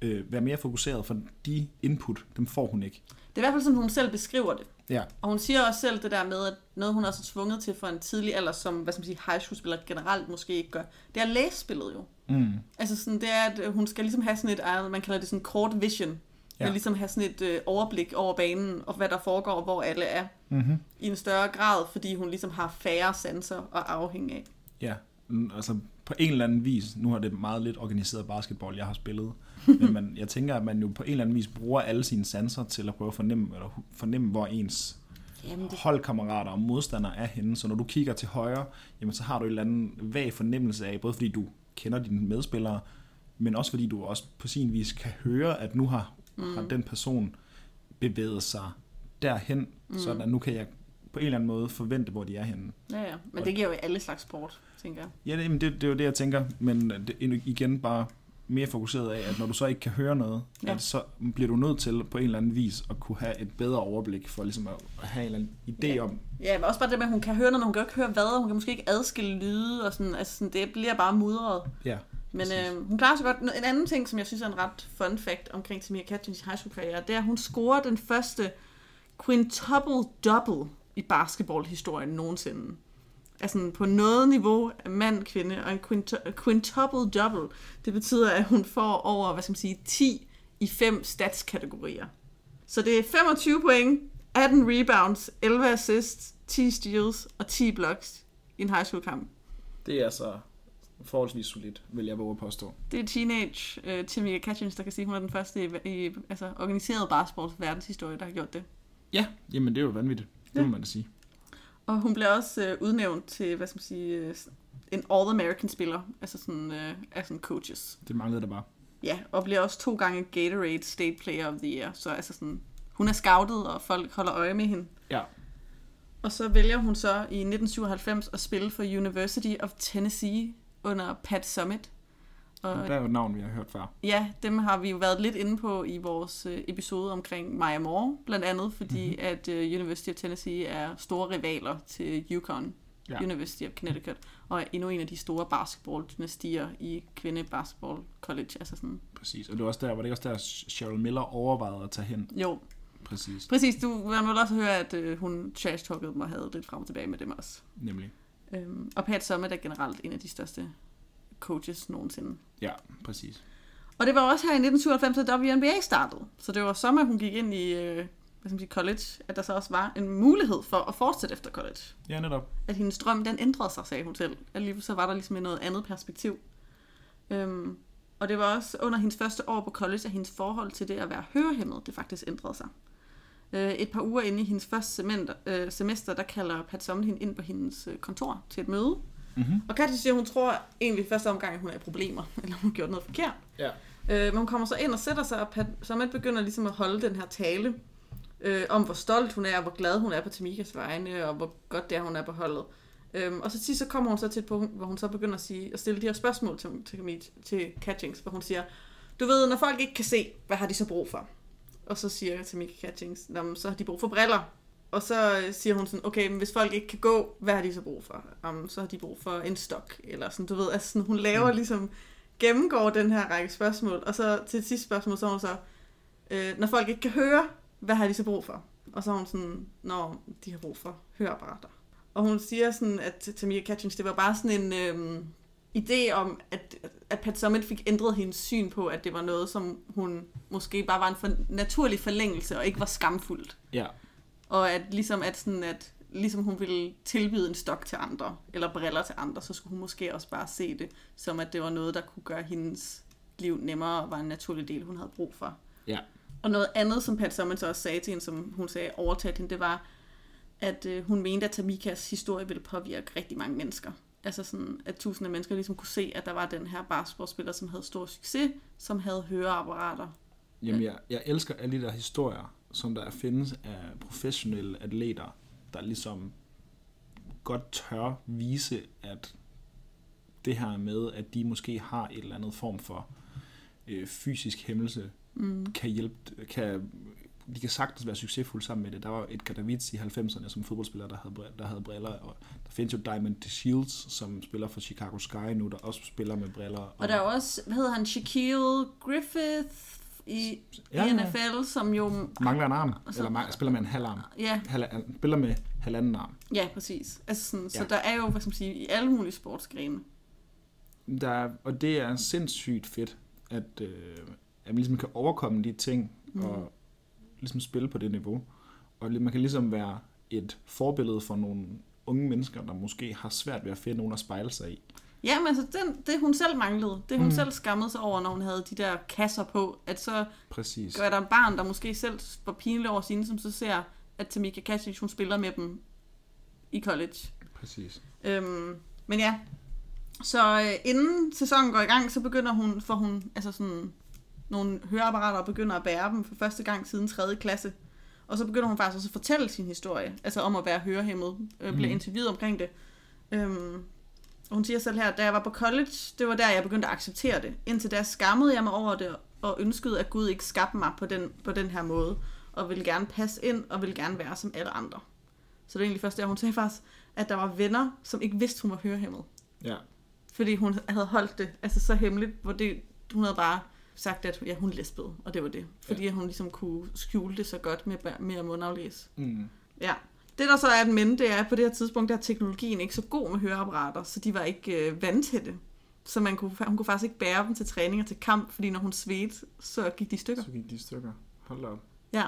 øh, være mere fokuseret, for de input, dem får hun ikke. Det er i hvert fald sådan, hun selv beskriver det. Ja, Og hun siger også selv det der med, at noget hun også er tvunget til for en tidlig alder, som hvad skal man sige, high school spiller generelt måske ikke gør, det er at læse spillet jo. mm. Altså sådan, det er, at hun skal ligesom have sådan et, øh, man kalder det sådan kort vision. Ja. Vil ligesom have sådan et øh, overblik over banen, og hvad der foregår, og hvor alle er. Mm-hmm. I en større grad, fordi hun ligesom har færre sanser at afhænge af. Ja, altså på en eller anden vis, nu har det meget lidt organiseret basketball, jeg har spillet, men man, jeg tænker, at man jo på en eller anden vis bruger alle sine sanser til at prøve at fornemme, eller fornemme hvor ens Jamen, det, holdkammerater og modstandere er henne. Så når du kigger til højre, jamen så har du en eller anden vag fornemmelse af, både fordi du kender dine medspillere, men også fordi du også på sin vis kan høre, at nu har, mm. har den person bevæget sig derhen, mm. så at nu kan jeg på en eller anden måde forvente, hvor de er henne. ja, ja. Men det giver jo alle slags sport, tænker jeg. Ja, det, det, det er jo det, jeg tænker, men det, igen bare mere fokuseret af, at når du så ikke kan høre noget, Ja. at så bliver du nødt til på en eller anden vis at kunne have et bedre overblik for ligesom at have en eller anden idé Ja. om, Ja, men også bare det med, at hun kan høre noget, men hun kan jo ikke høre hvad, og hun kan måske ikke adskille lyde, og sådan, altså sådan, det bliver bare mudret. ja, Men øh, hun klarer sig godt. En anden ting, som jeg synes er en ret fun fact omkring Tamia Catchings high school karriere, det er, at hun scorer den første quintuple double i basketballhistorien nogensinde. Altså på noget niveau af mand, kvinde, og en quintu- quintuple double, det betyder, at hun får over, hvad skal man sige, 10 i fem statskategorier. Så det er 25 point, 18 rebounds, 11 assists, 10 steals og 10 blocks i en high school kamp. det er altså forholdsvis solidt, vil jeg våge at påstå. Det er teenage uh, Timmy Catchings, der kan sige, at hun er den første i, i altså, organiseret basketballs verdenshistorie, der har gjort det. Ja, jamen det er jo vanvittigt, det Ja. må man da sige. Og hun blev også uh, udnævnt til, hvad skal man sige, uh, en All-American-spiller, altså sådan, uh, af sådan coaches. Det manglede der bare. Ja, og bliver også to gange Gatorade State Player of the Year, så altså sådan, hun er scoutet, og folk holder øje med hende. Ja, Og så vælger hun så i 1997 at spille for University of Tennessee under Pat Summit. Og der er jo et navn, vi har hørt før. Ja, dem har vi jo været lidt inde på i vores øh, episode omkring Maya Moore, blandt andet fordi, Mhm. mm-hmm. at øh, University of Tennessee er store rivaler til UConn, Ja. University of Connecticut, og er endnu en af de store basketball-dynastier i kvinde basketball college. Altså sådan, Præcis, og det var også der, var det også der, Cheryl Miller overvejede at tage hen? jo, Præcis, præcis. Du man vil også høre, at øh, hun trash-talkede mig og havde lidt frem og tilbage med dem også. nemlig. Øhm, og Pat Summit er generelt en af de største coaches nogensinde. Ja, præcis. Og det var også her i 1997, at WNBA startede. Så det var sommer, hun gik ind i øh, hvad skal man sige, college, at der så også var en mulighed for at fortsætte efter college. Ja, netop. At hendes drøm, den ændrede sig, sagde hun selv. Alligevel så var der ligesom noget andet perspektiv. Øhm, og det var også under hendes første år på college, at hendes forhold til det at være hørehæmmet, det faktisk ændrede sig. Øh, et par uger inde i hendes første semester, øh, semester, der kalder Pat Summitt hende ind på hendes øh, kontor til et møde. Mm-hmm. Og Katja siger, hun tror egentlig første omgang, at hun er i problemer, eller hun har gjort noget forkert. Ja. Øh, men hun kommer så ind og sætter sig, og Pat Summitt begynder ligesom at holde den her tale øh, om, hvor stolt hun er, og hvor glad hun er på Tamikas vegne, og hvor godt det er, hun er på holdet. Øhm, og så til så kommer hun så til et punkt, hvor hun så begynder at, sige, at stille de her spørgsmål til, til, til Catchings, hvor hun siger, du ved, når folk ikke kan se, hvad har de så brug for? Og så siger Tamika Catchings, "Nå, men så har de brug for briller. Og så siger hun sådan, okay, men hvis folk ikke kan gå, hvad har de så brug for? Um, så har de brug for en stok, eller sådan, du ved, altså sådan, hun laver Mm. ligesom, gennemgår den her række spørgsmål, og så til sidste spørgsmål, så er hun så, øh, når folk ikke kan høre, hvad har de så brug for? Og så er hun sådan, når de har brug for høreapparater. Og hun siger sådan, at til Tamika Catchings, det var bare sådan en øhm, idé om, at, at Pat Summitt fik ændret hendes syn på, at det var noget, som hun måske bare var en for, naturlig forlængelse, og ikke var skamfuldt. Ja. Og at ligesom, at sådan, at ligesom hun ville tilbyde en stok til andre, eller briller til andre, så skulle hun måske også bare se det, som at det var noget, der kunne gøre hendes liv nemmere, og var en naturlig del, hun havde brug for. Ja. Og noget andet, som Pat Summitt så også sagde til hende, som hun sagde overtaget hende, det var, at øh, hun mente, at Tamikas historie ville påvirke rigtig mange mennesker. Altså sådan, at tusinde af mennesker ligesom kunne se, at der var den her basketballspiller, som havde stor succes, som havde høreapparater. Jamen, jeg, jeg elsker alle de der historier, som der findes af professionelle atleter, der ligesom godt tør vise, at det her med, at de måske har et eller andet form for øh, fysisk hæmmelse, Mm. kan hjælpe, kan, de kan sagtens være succesfulde sammen med det. Der var Edgar Davids i 90'erne som fodboldspiller, der havde, der havde briller, og der findes jo Diamond Shields, som spiller for Chicago Sky nu, der også spiller med briller. Og der er også, hvad hedder han, Shaquille Griffith i, Ja, i ja. NFL, som jo... mangler en arm, så- eller ma- spiller med en halv arm. Ja, Halv, spiller med halvanden arm. ja præcis. Altså sådan, Så Ja. der er jo, hvad skal man sige, i alle mulige sportsgrene. Der er, og det er sindssygt fedt, at, øh, at man ligesom kan overkomme de ting, mm. og ligesom spille på det niveau. Og man kan ligesom være et forbillede for nogle unge mennesker, der måske har svært ved at finde nogen at spejle sig i. Ja, men altså, den, det hun selv manglede, det hun Mm. mm. selv skammede sig over, når hun havde de der kasser på, at så Præcis. er der en barn, der måske selv var pinlig over sine, som så ser, at Tamika Catchings, hun spiller med dem i college. Præcis. Øhm, men ja, så øh, inden sæsonen går i gang, så begynder hun, for hun altså sådan nogle høreapparater og begynder at bære dem for første gang siden 3. klasse. Og så begynder hun faktisk også at fortælle sin historie, altså om at være hørehæmmet, øh, bliver Mhm. interviewet omkring det. Øhm, og hun siger selv her, da jeg var på college, det var der, jeg begyndte at acceptere det. Indtil da skammede jeg mig over det, og ønskede, at Gud ikke skabte mig på den, på den her måde, og ville gerne passe ind, og ville gerne være som alle andre. Så det er egentlig først der, hun sagde faktisk, at der var venner, som ikke vidste, hun var hørehæmmet. Ja. Fordi hun havde holdt det altså så hemmeligt, hvor det, hun havde bare sagt, at ja, hun lesbede, og det var det. Fordi ja. hun ligesom kunne skjule det så godt med, med at mundaflæse. Mm. Ja. Det der så er et men, det er, at på det her tidspunkt, der er teknologien ikke så god med høreapparater, så de var ikke øh, vandtætte. Så man kunne, hun kunne faktisk ikke bære dem til træning og til kamp, fordi når hun svedte, så gik de i stykker. Så gik de i stykker. Hold da op. Ja.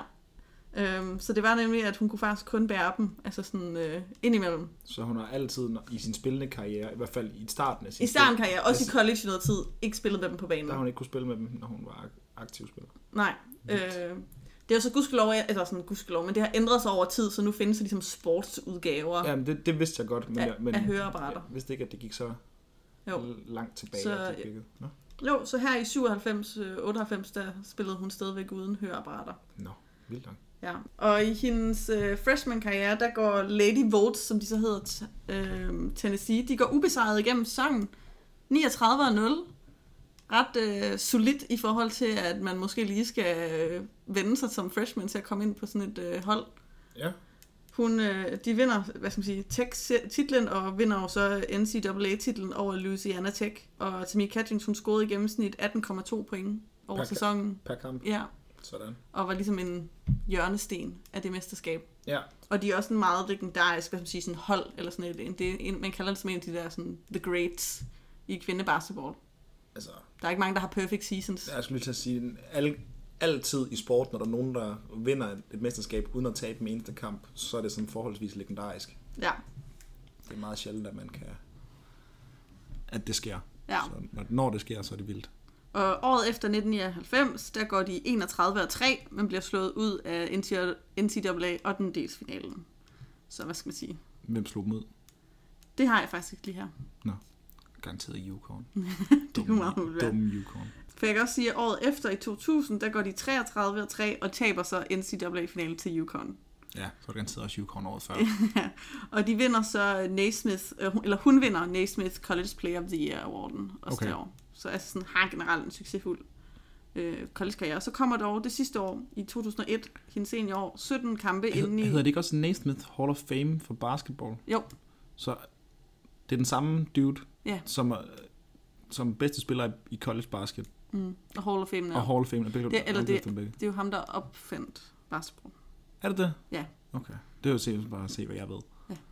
Øhm, så det var nemlig, at hun kunne faktisk kun bære dem, altså sådan øh, indimellem. Så hun har altid i sin spillende karriere, i hvert fald i starten af sin I starten jeg også i Altså- college i noget tid ikke spillet med dem på banen. der har hun ikke kunne spille med dem, når hun var ak- aktiv spiller. Nej. Øh, det er jo så gudskelov, eller sådan gudskelov, men det har ændret sig over tid, så nu findes der ligesom sportsudgaver Ja, men det, det vidste jeg godt, men, af, jeg, men af høreapparater. jeg vidste ikke, at det gik så Jo. langt tilbage. Så- at det bygget. Nå. Jo, så her i 97, øh, 98, der spillede hun stadigvæk uden høreapparater. Nå, vildt nok. Ja. Og i hendes øh, freshman-karriere, der går Lady Votes, som de så hedder, øh, Tennessee, de går ubesejret igennem sæsonen. 39-0. Ret øh, solidt i forhold til, at man måske lige skal øh, vende sig som freshman til at komme ind på sådan et øh, hold. Ja. Hun, øh, de vinder, hvad skal man sige, Tech-titlen, og vinder jo så NCAA-titlen over Louisiana Tech. Og Tamika Catchings, hun scorede i gennemsnit 18,2 point over Per- sæsonen. Per kamp. Ja, Sådan. og var ligesom en hjørnesten af det mesterskab. Ja. Og de er også en meget legendarisk, hvad skal man sige, sådan hold, eller sådan et, en, det en, man kalder det som en af de der sådan, the greats i kvindebasketball. Altså, Der er ikke mange, der har perfect seasons. jeg skulle lige til at sige, al, altid i sport, når der er nogen, der vinder et, mesterskab uden at tabe en eneste kamp, så er det sådan forholdsvis legendarisk. Ja, Det er meget sjældent, at man kan... At det sker. ja. Så når, når det sker, så er det vildt. Og året efter 1999, der går de 31 og 3, men bliver slået ud af NCAA 8. delsfinalen. Så hvad skal man sige? Hvem slog dem ud? Det har jeg faktisk ikke lige her. Garanteret Yukon. Det kunne meget muligt være. Dumme Yukon. For jeg kan også sige, at året efter i 2000, der går de 33 og 3 og taber så NCAA-finalen til Yukon. Ja, så var det garanteret også Yukon året før. og de vinder så Naismith, øh, eller hun vinder Naismith College Player of the Year Awarden også Okay. år. Så altså sådan, har generelt en succesfuld øh, college-karriere. Så kommer dog det sidste år, i 2001, hendes senior år, 17 kampe Hed, inden i... hedder det ikke også Naismith Hall of Fame for basketball? Jo, Så det er den samme dude, Ja. som, er- som bedste spiller i college basket, mm, og Hall of Fame ja. er, og Hall of Fame. Er, begge, Det- eller er det- begge. det er jo ham, der opfandt basketball. er det det? Ja. Okay. Det er jo se, bare at se, hvad jeg ved. Ja.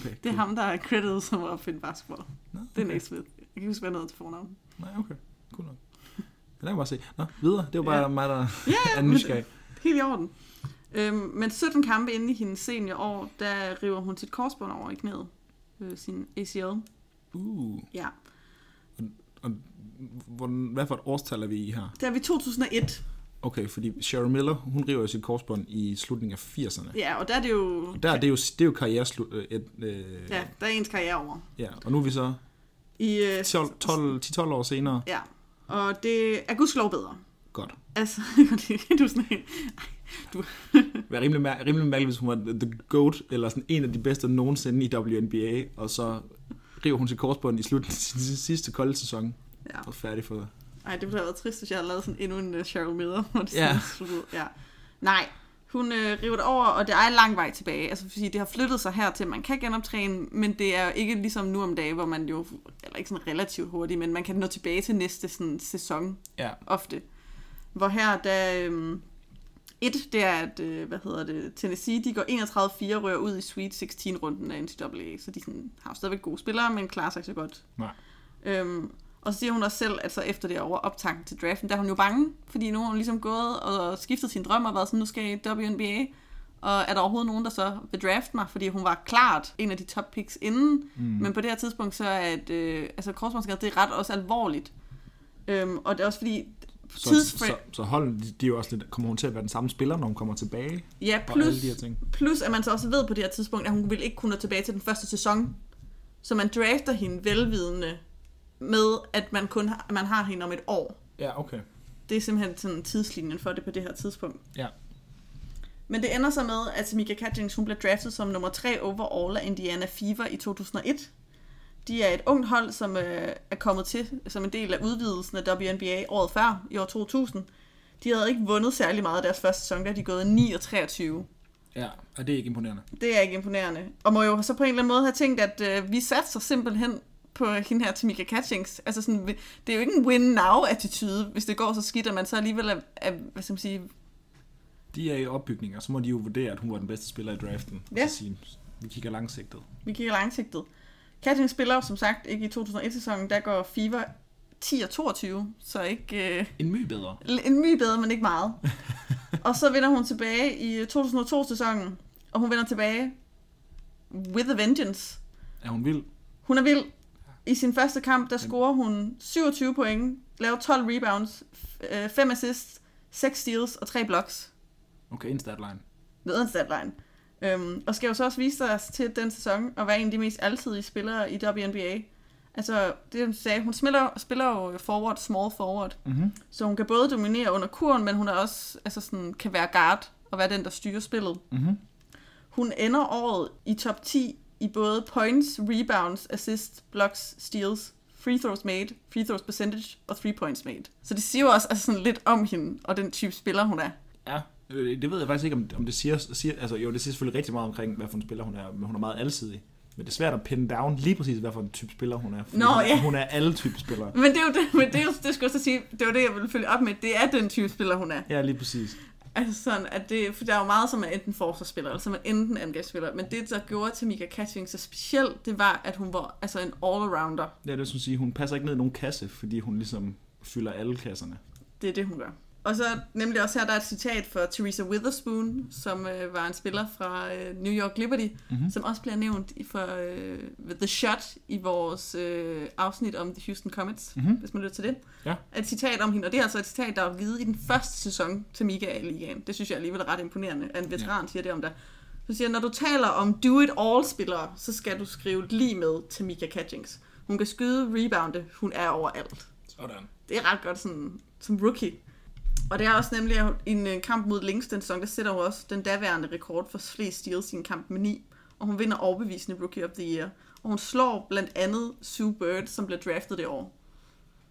Okay, Det er ham, der er credited som at opfinde basketball. Nå, Det er okay. Naismith. Jeg kan ikke huske, hvad hedder til fornavn. Nej, okay. Cool nok. Der kan man bare se. Nå, videre. Det var bare Ja. mig, der Ja, er men- nysgerrig. Helt i orden. Øhm, men 17 kampe inde i hendes seniorår, der river hun sit korsbånd over i knæet. Øh, sin ACL. Uh. Ja. Og, hvordan, hvad for et årstal er vi i her? Der er vi 2001. Okay, fordi Cheryl Miller, hun river jo sit korsbånd i slutningen af 80'erne. Ja, og der er det jo... Og der er det jo, det er jo karriereslut... Øh, et, øh, Ja, der er ens karriere over. ja. Og nu er vi så I, øh, 12, 12, 10-12 år senere. Ja, og det er gudskelov bedre. Godt. Altså, du er sådan helt... Det var rimelig, mær- rimelig mærkeligt, hvis hun var the GOAT, eller sådan en af de bedste nogensinde i WNBA, og så river hun sit korsbånd i slutningen af sidste kolde sæson, Ja. og færdig for Ej, det ville have været trist, hvis jeg havde lavet sådan endnu en uh, Cheryl Miller. Hvor det Ja. sådan ja. Nej, hun øh, river det over, og det er en lang vej tilbage. Altså, fordi det har flyttet sig her til, at man kan genoptræne, men det er jo ikke ligesom nu om dagen, hvor man jo, eller ikke sådan relativt hurtigt, men man kan nå tilbage til næste sådan, sæson Ja, ofte. Hvor her, der... Øhm, et, det er, at, øh, hvad hedder det, Tennessee, de går 31-4 rører ud i Sweet 16-runden af NCAA, så de sådan, har stadigvæk gode spillere, men klarer sig ikke så godt. Nej. Øhm, og så siger hun også selv, at så efter det over optanken til draften, der er hun jo bange, fordi nu har hun ligesom gået og skiftet sin drøm og været sådan, nu skal jeg i WNBA. Og er der overhovedet nogen, der så vil drafte mig? Fordi hun var klart en af de top picks inden. Mm. Men på det her tidspunkt, så er at, øh, altså korsbåndsskade, det er ret også alvorligt. Øhm, og det er også fordi, så, tidsfra- så, så hold, de, de er jo også lidt, kommer hun til at være den samme spiller, når hun kommer tilbage, ja, plus, de her ting. plus at man så også ved på det her tidspunkt, at hun vil ikke kunne nå tilbage til den første sæson. Så man drafter hende velvidende med, at man kun har, man har hende om et år. Ja, okay. Det er simpelthen sådan tidslinjen for det på det her tidspunkt. Ja. Men det ender så med, at Tamika Catchings, hun bliver draftet som nummer 3 overall af Indiana Fever i 2001. De er et ungt hold, som øh, er kommet til som en del af udvidelsen af WNBA året før, i år 2000. De havde ikke vundet særlig meget af deres første sæson, der er de gået 9 og 23. Ja, og det er ikke imponerende. Det er ikke imponerende. Og må jo så på en eller anden måde have tænkt, at øh, vi satser simpelthen på hende her Tamika Catchings. Altså sådan, det er jo ikke en win-now-attitude, hvis det går så skidt, at man så alligevel er, er hvad skal man sige, De er i opbygning, og så må de jo vurdere, at hun var den bedste spiller i draften. Ja. Og så sige, vi kigger langsigtet. Vi kigger langsigtet. Catching spiller som sagt ikke i 2001-sæsonen, der går Fever 10 og 22, så ikke øh, En my bedre. en my bedre, men ikke meget. og så vender hun tilbage i 2002-sæsonen, og hun vender tilbage with a vengeance. Er hun vild? Hun er vild. I sin første kamp, der scorer hun 27 point, laver 12 rebounds, 5 assists, 6 steals og 3 blocks. Okay, en statline. ved en statline. Øhm, og skal jo så også vise sig til den sæson at være en af de mest altidige spillere i WNBA. Altså, det hun sagde, hun spiller, spiller jo forward, small forward, Mm-hmm. så hun kan både dominere under kuren, men hun er også, altså sådan, kan være guard og være den, der styrer spillet. Mm-hmm. Hun ender året i top 10 i både points, rebounds, assists, blocks, steals, free throws made, free throws percentage og three points made. Så det siger jo også altså sådan lidt om hende og den type spiller, hun er. Ja, det ved jeg faktisk ikke, om, om det siger, siger... Altså, jo, det siger selvfølgelig rigtig meget omkring, hvad for en spiller hun er, men hun er meget alsidig. Men det er svært at pinde down lige præcis, hvad for en type spiller hun er. Nå, hun, er- ja. hun er alle typer spillere. Men det er jo det, men det, er jo, det skulle jeg så sige, det var det, jeg ville følge op med. Det er den type spiller, hun er. Ja, lige præcis. Altså sådan, at det, for der er jo meget, som er enten forsvarsspiller, eller som er enten angrebsspiller. Men det, der gjorde til Mika Catching så specielt, det var, at hun var altså en all-arounder. Ja, det at sige, hun passer ikke ned i nogen kasse, fordi hun ligesom fylder alle kasserne. Det er det, hun gør. Og så nemlig også her, der er et citat for Teresa Witherspoon, som øh, var en spiller fra øh, New York Liberty, mm-hmm. som også bliver nævnt i for øh, The Shot i vores øh, afsnit om The Houston Comets, mm-hmm. hvis man lytter til det. Ja. Et citat om hende, og det er altså et citat, der er givet i den første sæson til Mika i ligaen. Det synes jeg alligevel er ret imponerende, at en veteran ja. siger det om dig. Så siger når du taler om do-it-all-spillere, så skal du skrive lige med til Mika Catchings. Hun kan skyde, rebounde, hun er overalt. Sådan. Det er ret godt sådan, som rookie. Og det er også nemlig en øh, kamp mod Lynx den sæson, der sætter hun også den daværende rekord for flest steals i en kamp med 9. Og hun vinder overbevisende Rookie of the Year. Og hun slår blandt andet Sue Bird, som blev draftet det år.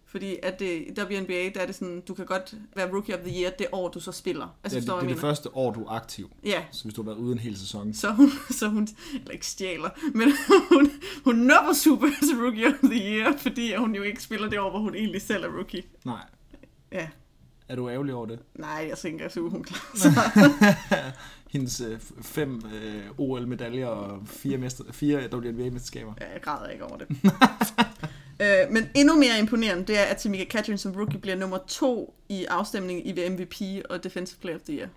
Fordi at det, i WNBA, der er det sådan, du kan godt være Rookie of the Year det år, du så spiller. Altså, ja, det, det er det første år, du er aktiv. Ja. Så hvis du har været ude en hel sæson. Så hun, så hun eller ikke stjæler, men hun, hun nupper Super som Rookie of the Year, fordi hun jo ikke spiller det år, hvor hun egentlig selv er rookie. Nej. Ja. Er du ærgerlig over det? Nej, jeg tænker, at hun klarer sig. Hendes øh, fem øh, OL-medaljer og fire, mester, fire WNBA-mesterskaber. Ja, jeg græder ikke over det. øh, men endnu mere imponerende, det er, at Tamika Catherine som rookie bliver nummer to i afstemningen i MVP og Defensive Player of the Year.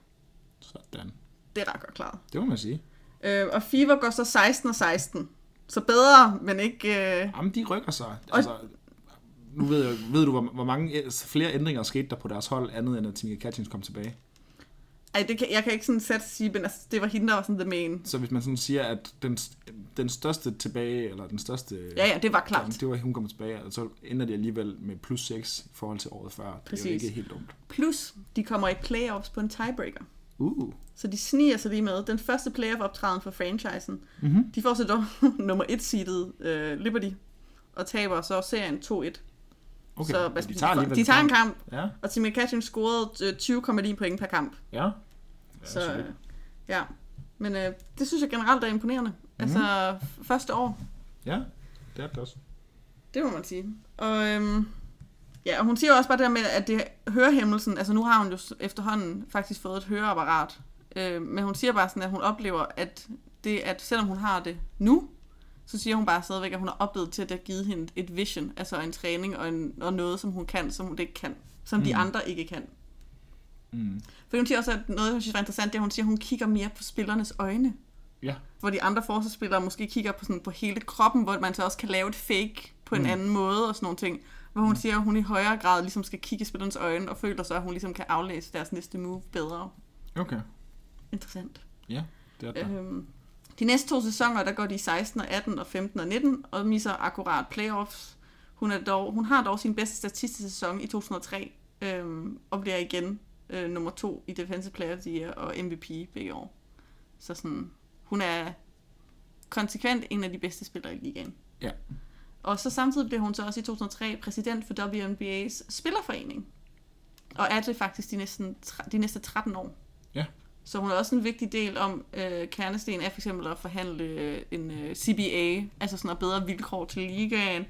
Sådan. Det er ret godt klaret. Det må man sige. Øh, og Fever går så 16 og 16. Så bedre, men ikke... Øh... Jamen, de rykker sig. Altså, nu ved, jeg, ved du, hvor, hvor mange flere ændringer skete der på deres hold, andet end at Tamika Catchings kom tilbage? Ej, det kan, jeg kan ikke sådan sætte sige, men altså, det var hende, der var sådan the main. Så hvis man sådan siger, at den, den største tilbage, eller den største... Ja, ja, det var klart. Det var, hun kom tilbage, og så ender de alligevel med plus 6 i forhold til året før. Præcis. Det er jo ikke helt dumt. Plus, de kommer i playoffs på en tiebreaker. Uh. Så de sniger sig lige med. Den første playoff-optræden for franchisen. Mm-hmm. De får så dog nummer 1 seedet uh, Liberty, og taber så serien 2-1. Okay, så, de, tager de, de tager en kamp, ja. og Timmy Catching scorede 20,9 point per kamp. Ja. ja så, øh, ja. Men øh, det synes jeg generelt er imponerende. Mm. Altså, første år. Ja, det er det også. Det må man sige. Og, øhm, ja, og hun siger også bare det der med, at det hørehæmmelsen, altså nu har hun jo efterhånden faktisk fået et høreapparat, øh, men hun siger bare sådan, at hun oplever, at det, at selvom hun har det nu, så siger hun bare stadigvæk, at hun har oplevet til, at det har givet hende et vision, altså en træning og, en, og noget, som hun kan, som hun ikke kan, som mm. de andre ikke kan. Mm. For hun siger også, at noget, jeg synes var interessant, det er, at hun siger, at hun kigger mere på spillernes øjne. Ja. Hvor de andre forsvarsspillere måske kigger på, sådan, på hele kroppen, hvor man så også kan lave et fake på en mm. anden måde og sådan nogle ting. Hvor hun mm. siger, at hun i højere grad ligesom skal kigge i spillernes øjne og føler så, at hun ligesom kan aflæse deres næste move bedre. Okay. Interessant. Ja, det er det. Øhm, de næste to sæsoner, der går de 16 og 18 og 15 og 19 og misser akkurat playoffs. Hun, er dog, hun har dog sin bedste statistiske sæson i 2003 øhm, og bliver igen øh, nummer to i Defensive Player of the Year og MVP begge år. Så sådan, hun er konsekvent en af de bedste spillere i ligaen. Ja. Og så samtidig blev hun så også i 2003 præsident for WNBA's spillerforening. Og er det faktisk de, næsten, de næste 13 år. Så hun er også en vigtig del om, øh, kernesten er for eksempel at forhandle øh, en øh, CBA, altså sådan noget bedre vilkår til ligaen,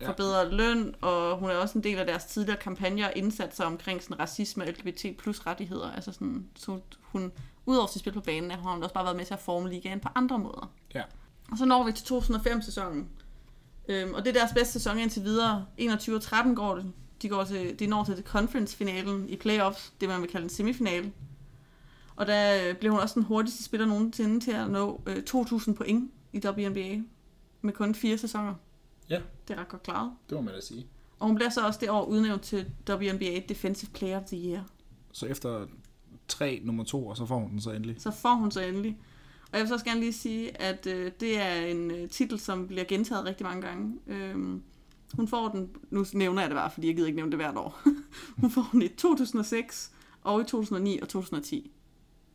ja. bedre løn, og hun er også en del af deres tidligere kampagner og indsatser omkring sådan racisme og LGBT plus rettigheder. Altså sådan, så hun, udover sit spil på banen, har hun også bare været med til at forme ligaen på andre måder. Ja. Og så når vi til 2005-sæsonen. Øhm, og det er deres bedste sæson indtil videre. 21 og 13 går det. De, går til, de når til conference-finalen i playoffs, det man vil kalde en semifinale. Og der øh, blev hun også den hurtigste spiller nogensinde til at nå øh, 2.000 point i WNBA med kun fire sæsoner. Ja. Det er ret godt klaret. Det må man da sige. Og hun bliver så også det år udnævnt til WNBA Defensive Player of the Year. Så efter tre nummer to, og så får hun den så endelig? Så får hun så endelig. Og jeg vil så også gerne lige sige, at øh, det er en øh, titel, som bliver gentaget rigtig mange gange. Øhm, hun får den, nu nævner jeg det bare, fordi jeg gider ikke nævne det hvert år. hun får den i 2006, og i 2009 og 2010.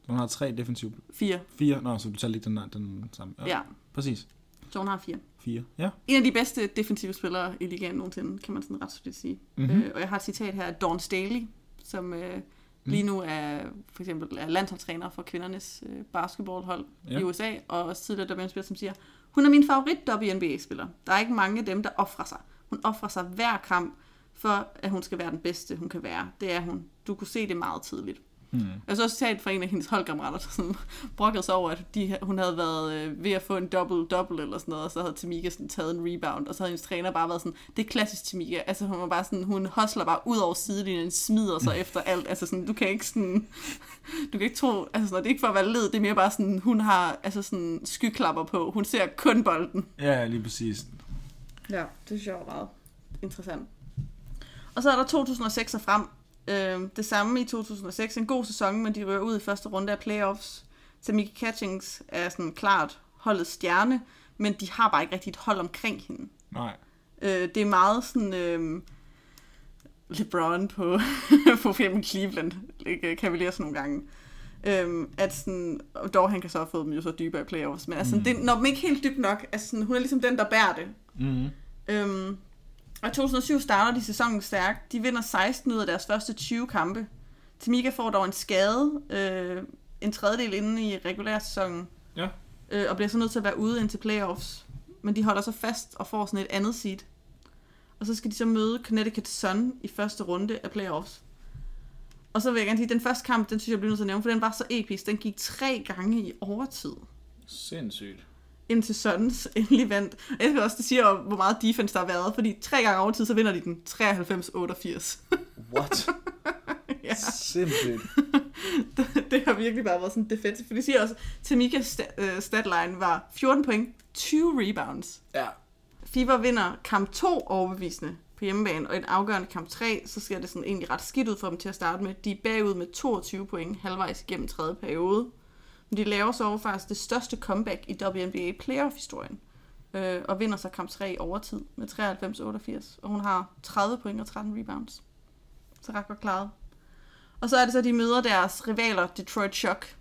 Hun har tre defensive... Fire. Fire? Nå, så du tager lige den, den samme. Ja. ja. Præcis. Så hun har fire. Fire, ja. En af de bedste defensive spillere i ligaen nogensinde, kan man sådan ret solidt sige. Mm-hmm. Øh, og jeg har et citat her af Dawn Staley, som øh, mm. lige nu er for eksempel er landsholdstræner for kvindernes øh, basketballhold ja. i USA, og også tidligere WNBA-spiller, som siger, hun er min favorit WNBA-spiller. Der er ikke mange af dem, der offrer sig. Hun offrer sig hver kamp, for at hun skal være den bedste, hun kan være. Det er hun. Du kunne se det meget tidligt. Hmm. Jeg så også talt fra en af hendes holdkammerater, der sådan brokkede sig over, at de, hun havde været øh, ved at få en double-double eller sådan noget, og så havde Tamika sådan taget en rebound, og så havde hendes træner bare været sådan, det er klassisk Tamika, altså hun var bare sådan, hun hustler bare ud over sidelinjen, smider sig efter alt, altså sådan, du kan ikke sådan, du kan ikke tro, altså sådan, det er ikke for at være led, det er mere bare sådan, hun har altså sådan skyklapper på, hun ser kun bolden. Ja, lige præcis. Ja, det synes jeg var meget interessant. Og så er der 2006 og frem. Øh, det samme i 2006. En god sæson, men de rører ud i første runde af playoffs. Tamika Catchings er sådan klart holdet stjerne, men de har bare ikke rigtig et hold omkring hende. Nej. Øh, det er meget sådan... Øh, LeBron på, på filmen Cleveland, ikke? Cavaliers nogle gange. Øhm, at sådan, og dog han kan så have fået dem jo så dybere i playoffs, men altså, mm. det når dem ikke helt dybt nok. Altså, sådan, hun er ligesom den, der bærer det. Mm. Øhm, og i 2007 starter de sæsonen stærkt. De vinder 16 ud af deres første 20 kampe. Tamika får dog en skade, øh, en tredjedel inden i regulær sæsonen, Ja. øh, og bliver så nødt til at være ude indtil playoffs. Men de holder så fast og får sådan et andet seed. Og så skal de så møde Connecticut Sun i første runde af playoffs. Og så vil jeg gerne sige, at den første kamp, den synes jeg bliver nødt til at nævne, for den var så episk. Den gik tre gange i overtid Sindssygt. Indtil Suns endelig vandt. Og Jeg skal også, det siger hvor meget defense der har været, fordi tre gange overtid, så vinder de den 93-88. What? ja, Sindssygt. det, det har virkelig bare været sådan defensive. For de siger også, Tamikas sta- øh, statline var 14 point, 20 rebounds. Ja. Fever vinder kamp 2 overbevisende på hjemmebane, og i en afgørende kamp 3, så ser det sådan egentlig ret skidt ud for dem til at starte med. De er bagud med 22 point halvvejs gennem tredje periode. Men de laver så faktisk det største comeback i WNBA playoff-historien, øh, og vinder så kamp 3 i overtid med 93-88, og hun har 30 point og 13 rebounds. Så ret godt klaret. Og så er det så, de møder deres rivaler, Detroit Shock,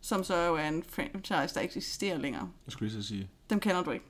som så jo er en franchise, der ikke eksisterer længere. Jeg skulle lige så sige. Dem kender du ikke.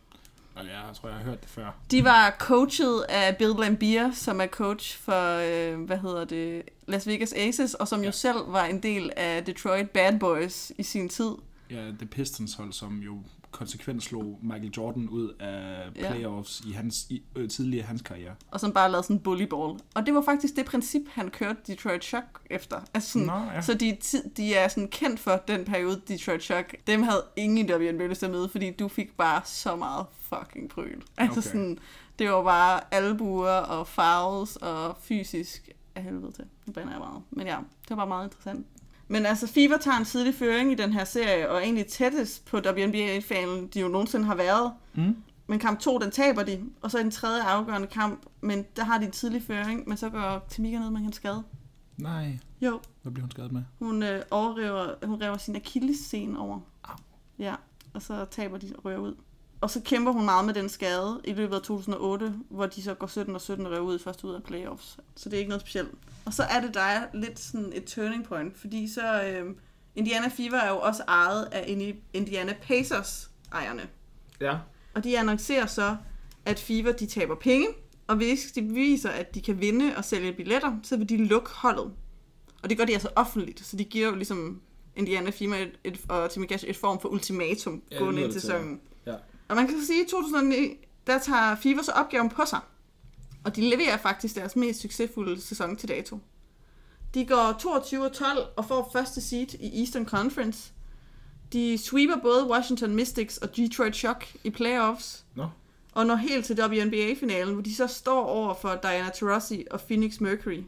Jeg tror, jeg har hørt det før. De var coachet af Bill Lambier, som er coach for, øh, hvad hedder det, Las Vegas Aces, og som jo selv var en del af Detroit Bad Boys i sin tid. Ja, The Pistons hold, som jo konsekvent slog Michael Jordan ud af Ja. playoffs i hans i, øh, tidligere hans karriere. Og som bare lavede sådan en bullyball. Og det var faktisk det princip, han kørte Detroit Shock efter. Altså sådan, Nå, ja. Så de, de er sådan kendt for den periode, Detroit Shock. Dem havde ingen WNBA lyst til at møde, fordi du fik bare så meget fucking pryl. Altså Okay. sådan, det var bare albuer og fouls og fysisk af helvede til. Nu bander jeg meget. Men ja, det var bare meget interessant. Men altså, Fever tager en tidlig føring i den her serie, og er egentlig tættest på WNBA-finalen, de jo nogensinde har været. Mm. Men kamp 2, den taber de, og så i den tredje afgørende kamp, men der har de en tidlig føring, men så går Tamika ned med hendes skade. Nej. Jo, Hvad bliver hun skadet med? hun øh, overriver, hun rever sin akillesscene over. Au. Ja, og så taber de og rører ud. Og så kæmper hun meget med den skade i løbet af 2008, hvor de så går 17 og 17 og ud først ud af playoffs. Så det er ikke noget specielt. Og så er det der er lidt sådan et turning point, fordi så øh, Indiana Fever er jo også ejet af Indi- Indiana Pacers ejerne. Ja. Og de annoncerer så, at Fever de taber penge, og hvis de beviser, at de kan vinde og sælge billetter, så vil de lukke holdet. Og det gør de altså offentligt, så de giver jo ligesom Indiana Fever et, et, og Timmy Cash et form for ultimatum Ja, gående ind til, sæsonen. Ja. Og man kan så sige, at i 2009, der tager Fever så opgaven på sig. Og de leverer faktisk deres mest succesfulde sæson til dato. De går 22 og 12 og får første seed i Eastern Conference. De sweeper både Washington Mystics og Detroit Shock i playoffs. Nå. Og når helt til WNBA-finalen, hvor de så står over for Diana Taurasi og Phoenix Mercury.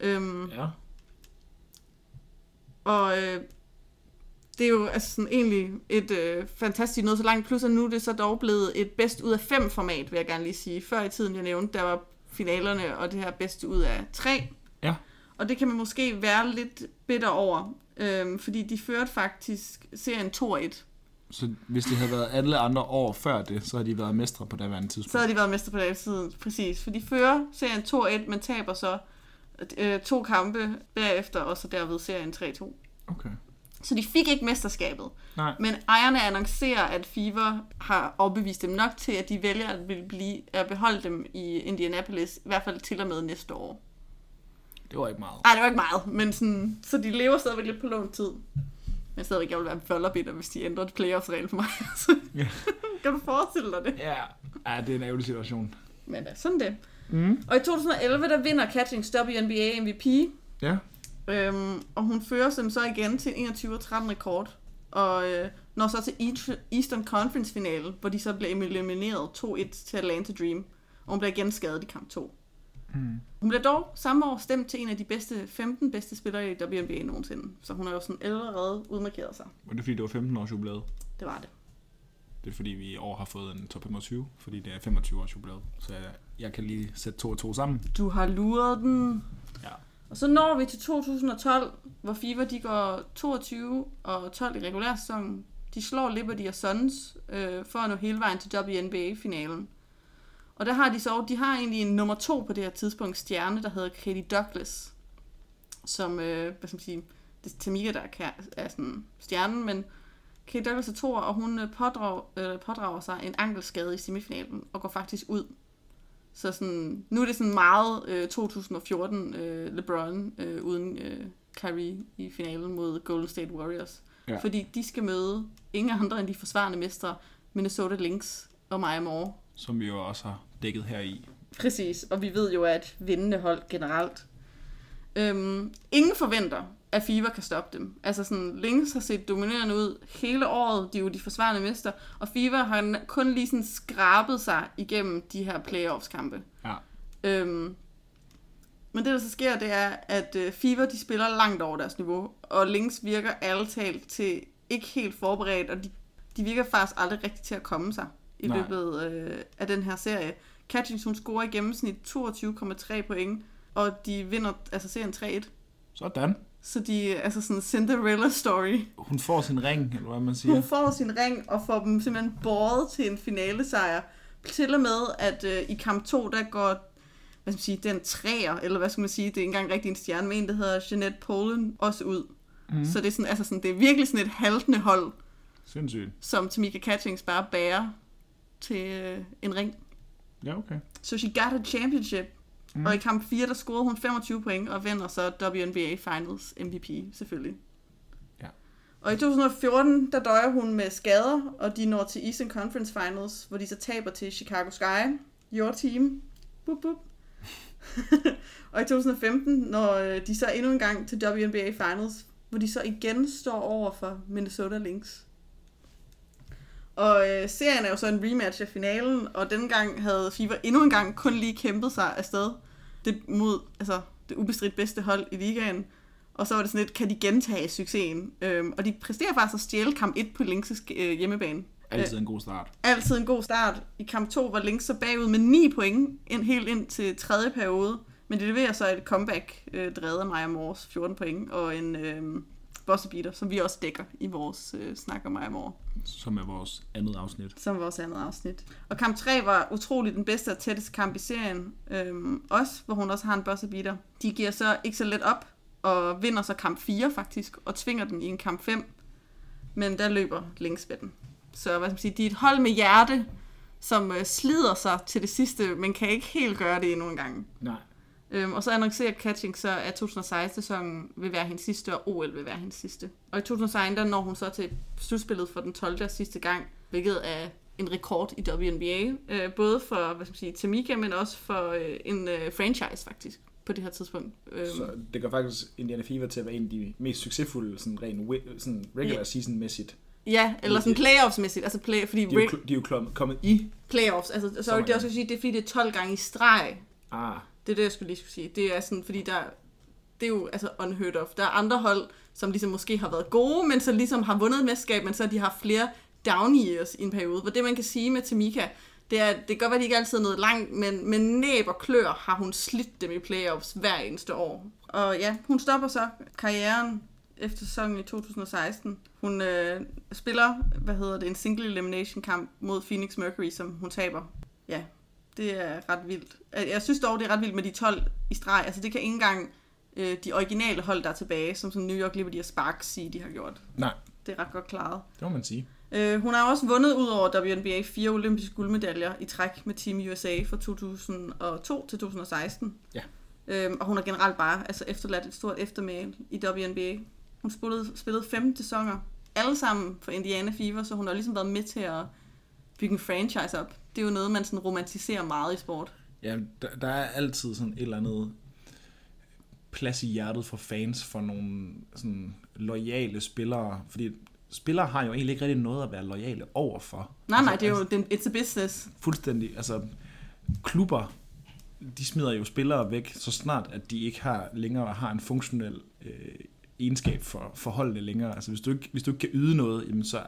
Øhm, Ja. og øh, det er jo altså sådan egentlig et øh, fantastisk noget så langt. Plus at nu er det så dog blevet et bedst ud af fem format, vil jeg gerne lige sige. Før i tiden, jeg nævnte, der var finalerne og det her bedste ud af tre. Ja. Og det kan man måske være lidt bitter over, øh, fordi de førte faktisk serien 2-1. Så hvis det havde været alle andre år før det, så havde de været mestre på daværende tidspunkt. Så havde de været mester på den tid, præcis. For de fører serien 2-1, men taber så øh, to kampe bagefter, og så derved serien 3-2. Okay. Så de fik ikke mesterskabet. Nej. Men ejerne annoncerer, at Fever har overbevist dem nok til, at de vælger at, vil blive, at beholde dem i Indianapolis, i hvert fald til og med næste år. Det var ikke meget. Ej, det var ikke meget, men sådan, så de lever stadigvæk lidt på lånt tid. Men stadigvæk, jeg vil være volderbitter, hvis de ændrer et playoffs-regel for mig. Så, Ja. kan du forestille dig det? Ja. ja, det er en ærgerlig situation. Men uh, sådan det. Mm. Og i 2011, der vinder Catchings WNBA MVP. Ja. Øhm, og hun fører dem så igen til en 21-13 rekord. Og øh, når så til Eastern Conference finale, hvor de så bliver elimineret 2-1 til Atlanta Dream. Og hun bliver igen skadet i kamp 2. Mm. Hun blev dog samme år stemt til en af de bedste 15 bedste spillere i WNBA nogensinde. Så hun har jo sådan allerede udmarkeret sig. Var det fordi, det var 15 års jubilæet? Det var det. Det er fordi, vi i år har fået en top 25, fordi det er 25 års jubilæet. Så jeg, jeg kan lige sætte to og to sammen. Du har luret den. Ja. Og så når vi til 2012, hvor Fever de går 22 og 12 i regulær sæson. De slår Liberty og Suns øh, for at nå hele vejen til WNBA-finalen. Og der har de så, de har egentlig en nummer to på det her tidspunkt, stjerne, der hedder Katie Douglas, som, øh, hvad skal man sige, det er Tamika, der er, er sådan stjernen, men Katie Douglas er to, og hun øh, pådrager, øh, pådrager sig en ankelskade i semifinalen, og går faktisk ud. Så sådan, nu er det sådan meget øh, 2014 øh, LeBron øh, uden øh, Kyrie i finalen mod Golden State Warriors. Ja. Fordi de skal møde ingen andre end de forsvarende mestre, Minnesota Lynx og Maya Moore. Som vi jo også har dækket her i. Præcis, og vi ved jo, at vindende hold generelt. Øhm, ingen forventer, at FIBA kan stoppe dem. Altså sådan, Lynx har set dominerende ud hele året, de er jo de forsvarende mester, og FIBA har kun lige sådan skrabet sig igennem de her playoffs-kampe. Ja. Øhm, men det, der så sker, det er, at øh, FIBA, de spiller langt over deres niveau, og Lynx virker ærligt talt til ikke helt forberedt, og de, de virker faktisk aldrig rigtig til at komme sig i Nej. løbet øh, af den her serie. Catchings, hun scorer i gennemsnit 22,3 point, og de vinder altså serien 3-1. Sådan. Så de er altså sådan en Cinderella story. Hun får sin ring, eller hvad man siger. Hun får sin ring og får dem simpelthen båret til en finalesejr. Til og med, at øh, i kamp 2, der går hvad skal man sige, den træer, eller hvad skal man sige, det er ikke engang rigtig en stjerne, men en, der hedder Jeanette Polen, også ud. Mm. Så det er, sådan, altså sådan, det er virkelig sådan et haltende hold, Sindssygt. som Tamika Catchings bare bærer til øh, en ring. Ja, okay. Så she got a championship. Mm. Og i kamp 4, der scorede hun 25 point og vinder så WNBA Finals MVP, selvfølgelig. Ja. Og i 2014, der døjer hun med skader, og de når til Eastern Conference Finals, hvor de så taber til Chicago Sky, your team. Boop, boop. og i 2015 når øh, de så endnu en gang til WNBA Finals, hvor de så igen står over for Minnesota Lynx. Og øh, serien er jo så en rematch af finalen, og denne gang havde FIBA endnu en gang kun lige kæmpet sig afsted det, mod altså, det ubestridt bedste hold i ligaen. Og så var det sådan lidt, kan de gentage succesen? Øhm, og de præsterer faktisk at stjæle kamp 1 på Lynx's øh, hjemmebane. Altid en god start. Altid en god start. I kamp 2 var Lynx så bagud med 9 point, ind, helt ind til tredje periode. Men de leverer så et comeback, øh, drevet af Maja Moores 14 point, og en øh, buzzer beater, som vi også dækker i vores øh, snak om Maja Moore Som er vores andet afsnit. som vores andet afsnit. Og kamp 3 var utrolig den bedste og tætteste kamp i serien. Øhm, også, hvor hun også har en buzzer beater. De giver så ikke så let op, og vinder så kamp 4 faktisk, og tvinger den i en kamp 5. Men der løber Lynx ved den. Så hvad skal man sige, de er et hold med hjerte, som øh, slider sig til det sidste, men kan ikke helt gøre det endnu en gang. Nej. Øhm, og så annoncerer Catching så, at 2016-sæsonen vil være hendes sidste, og OL vil være hendes sidste. Og i 2016, der når hun så til slutspillet for den 12. og sidste gang, hvilket er en rekord i WNBA. Øh, både for, hvad skal man sige, Tamika, men også for øh, en øh, franchise faktisk på det her tidspunkt. Øhm, Så det gør faktisk Indiana Fever til at være en af de mest succesfulde sådan rent wi- sådan regular Ja. season-mæssigt. ja, eller sådan playoffs-mæssigt. Altså play, fordi De er jo, de er jo kommet i... playoffs, altså, sorry, det er også at sige, det er fordi, det er 12 gange i streg, Ah, det er det, jeg skulle lige skulle sige. Det er sådan, fordi der, det er jo altså unheard of. Der er andre hold, som ligesom måske har været gode, men så ligesom har vundet et mesterskab, men så de har flere down years i en periode. Hvor det, man kan sige med Tamika, det er, det kan godt være, at de ikke altid er noget langt, men med næb og klør har hun slidt dem i playoffs hver eneste år. Og ja, hun stopper så karrieren efter sæsonen i 2016. Hun øh, spiller, hvad hedder det, en single elimination kamp mod Phoenix Mercury, som hun taber. Ja, det er ret vildt. Jeg synes dog, det er ret vildt med de 12 i streg. Altså det kan ikke engang øh, de originale hold, der er tilbage, som sådan New York Liberty og Sparks sige, de har gjort. nej, Det er ret godt klaret. det må man sige. Øh, hun har også vundet ud over WNBA fire olympiske guldmedaljer i træk med Team USA fra 2002 til 2016. Ja. Øhm, og hun har generelt bare altså efterladt et stort eftermæl i WNBA. Hun spillede, spillede 15 sæsoner, alle sammen for Indiana Fever, så hun har ligesom været med til at bygge en franchise op. Det er jo noget, man sådan romantiserer meget i sport. Ja, der, der er altid sådan et eller andet plads i hjertet for fans, for nogle sådan lojale spillere, fordi spillere har jo egentlig ikke rigtig noget at være lojale overfor. Nej, nej, Altså, det er jo det, it's a business. fuldstændig, altså klubber, de smider jo spillere væk, så snart at de ikke har længere har en funktionel øh, egenskab for, for holdene længere. Altså hvis du ikke, hvis du ikke kan yde noget, jamen så,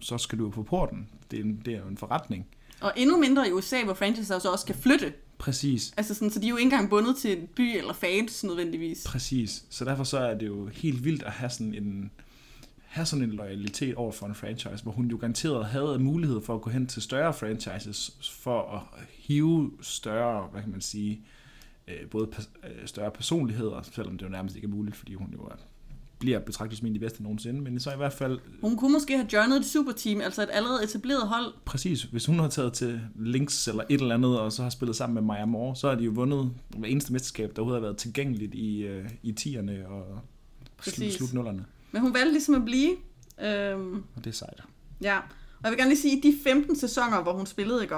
så skal du jo på porten. Det er, en, det er jo en forretning. Og endnu mindre i USA, hvor franchiser så også kan flytte. Præcis, Altså sådan, så de er jo ikke engang bundet til en by eller fans nødvendigvis. præcis. Så derfor så er det jo helt vildt at have sådan en have sådan en loyalitet over for en franchise, hvor hun jo garanteret havde mulighed for at gå hen til større franchises for at hive større, hvad kan man sige, øh, både øh, større personligheder, selvom det jo nærmest ikke er muligt, fordi hun jo er, bliver betragtet som en af de bedste nogensinde, men så i hvert fald Hun kunne måske have joinet et superteam, altså et allerede etableret hold. præcis, hvis hun har taget til Lynx eller et eller andet, og så har spillet sammen med Maja Moore, så har de jo vundet hver eneste mesterskab, der overhovedet har været tilgængeligt i, øh, i 10'erne og slut, Præcis. slut nullerne. Men hun valgte ligesom at blive. Øhm, Og det er sejt. ja. Og jeg vil gerne lige sige, at de 15 sæsoner, hvor hun spillede, ikke?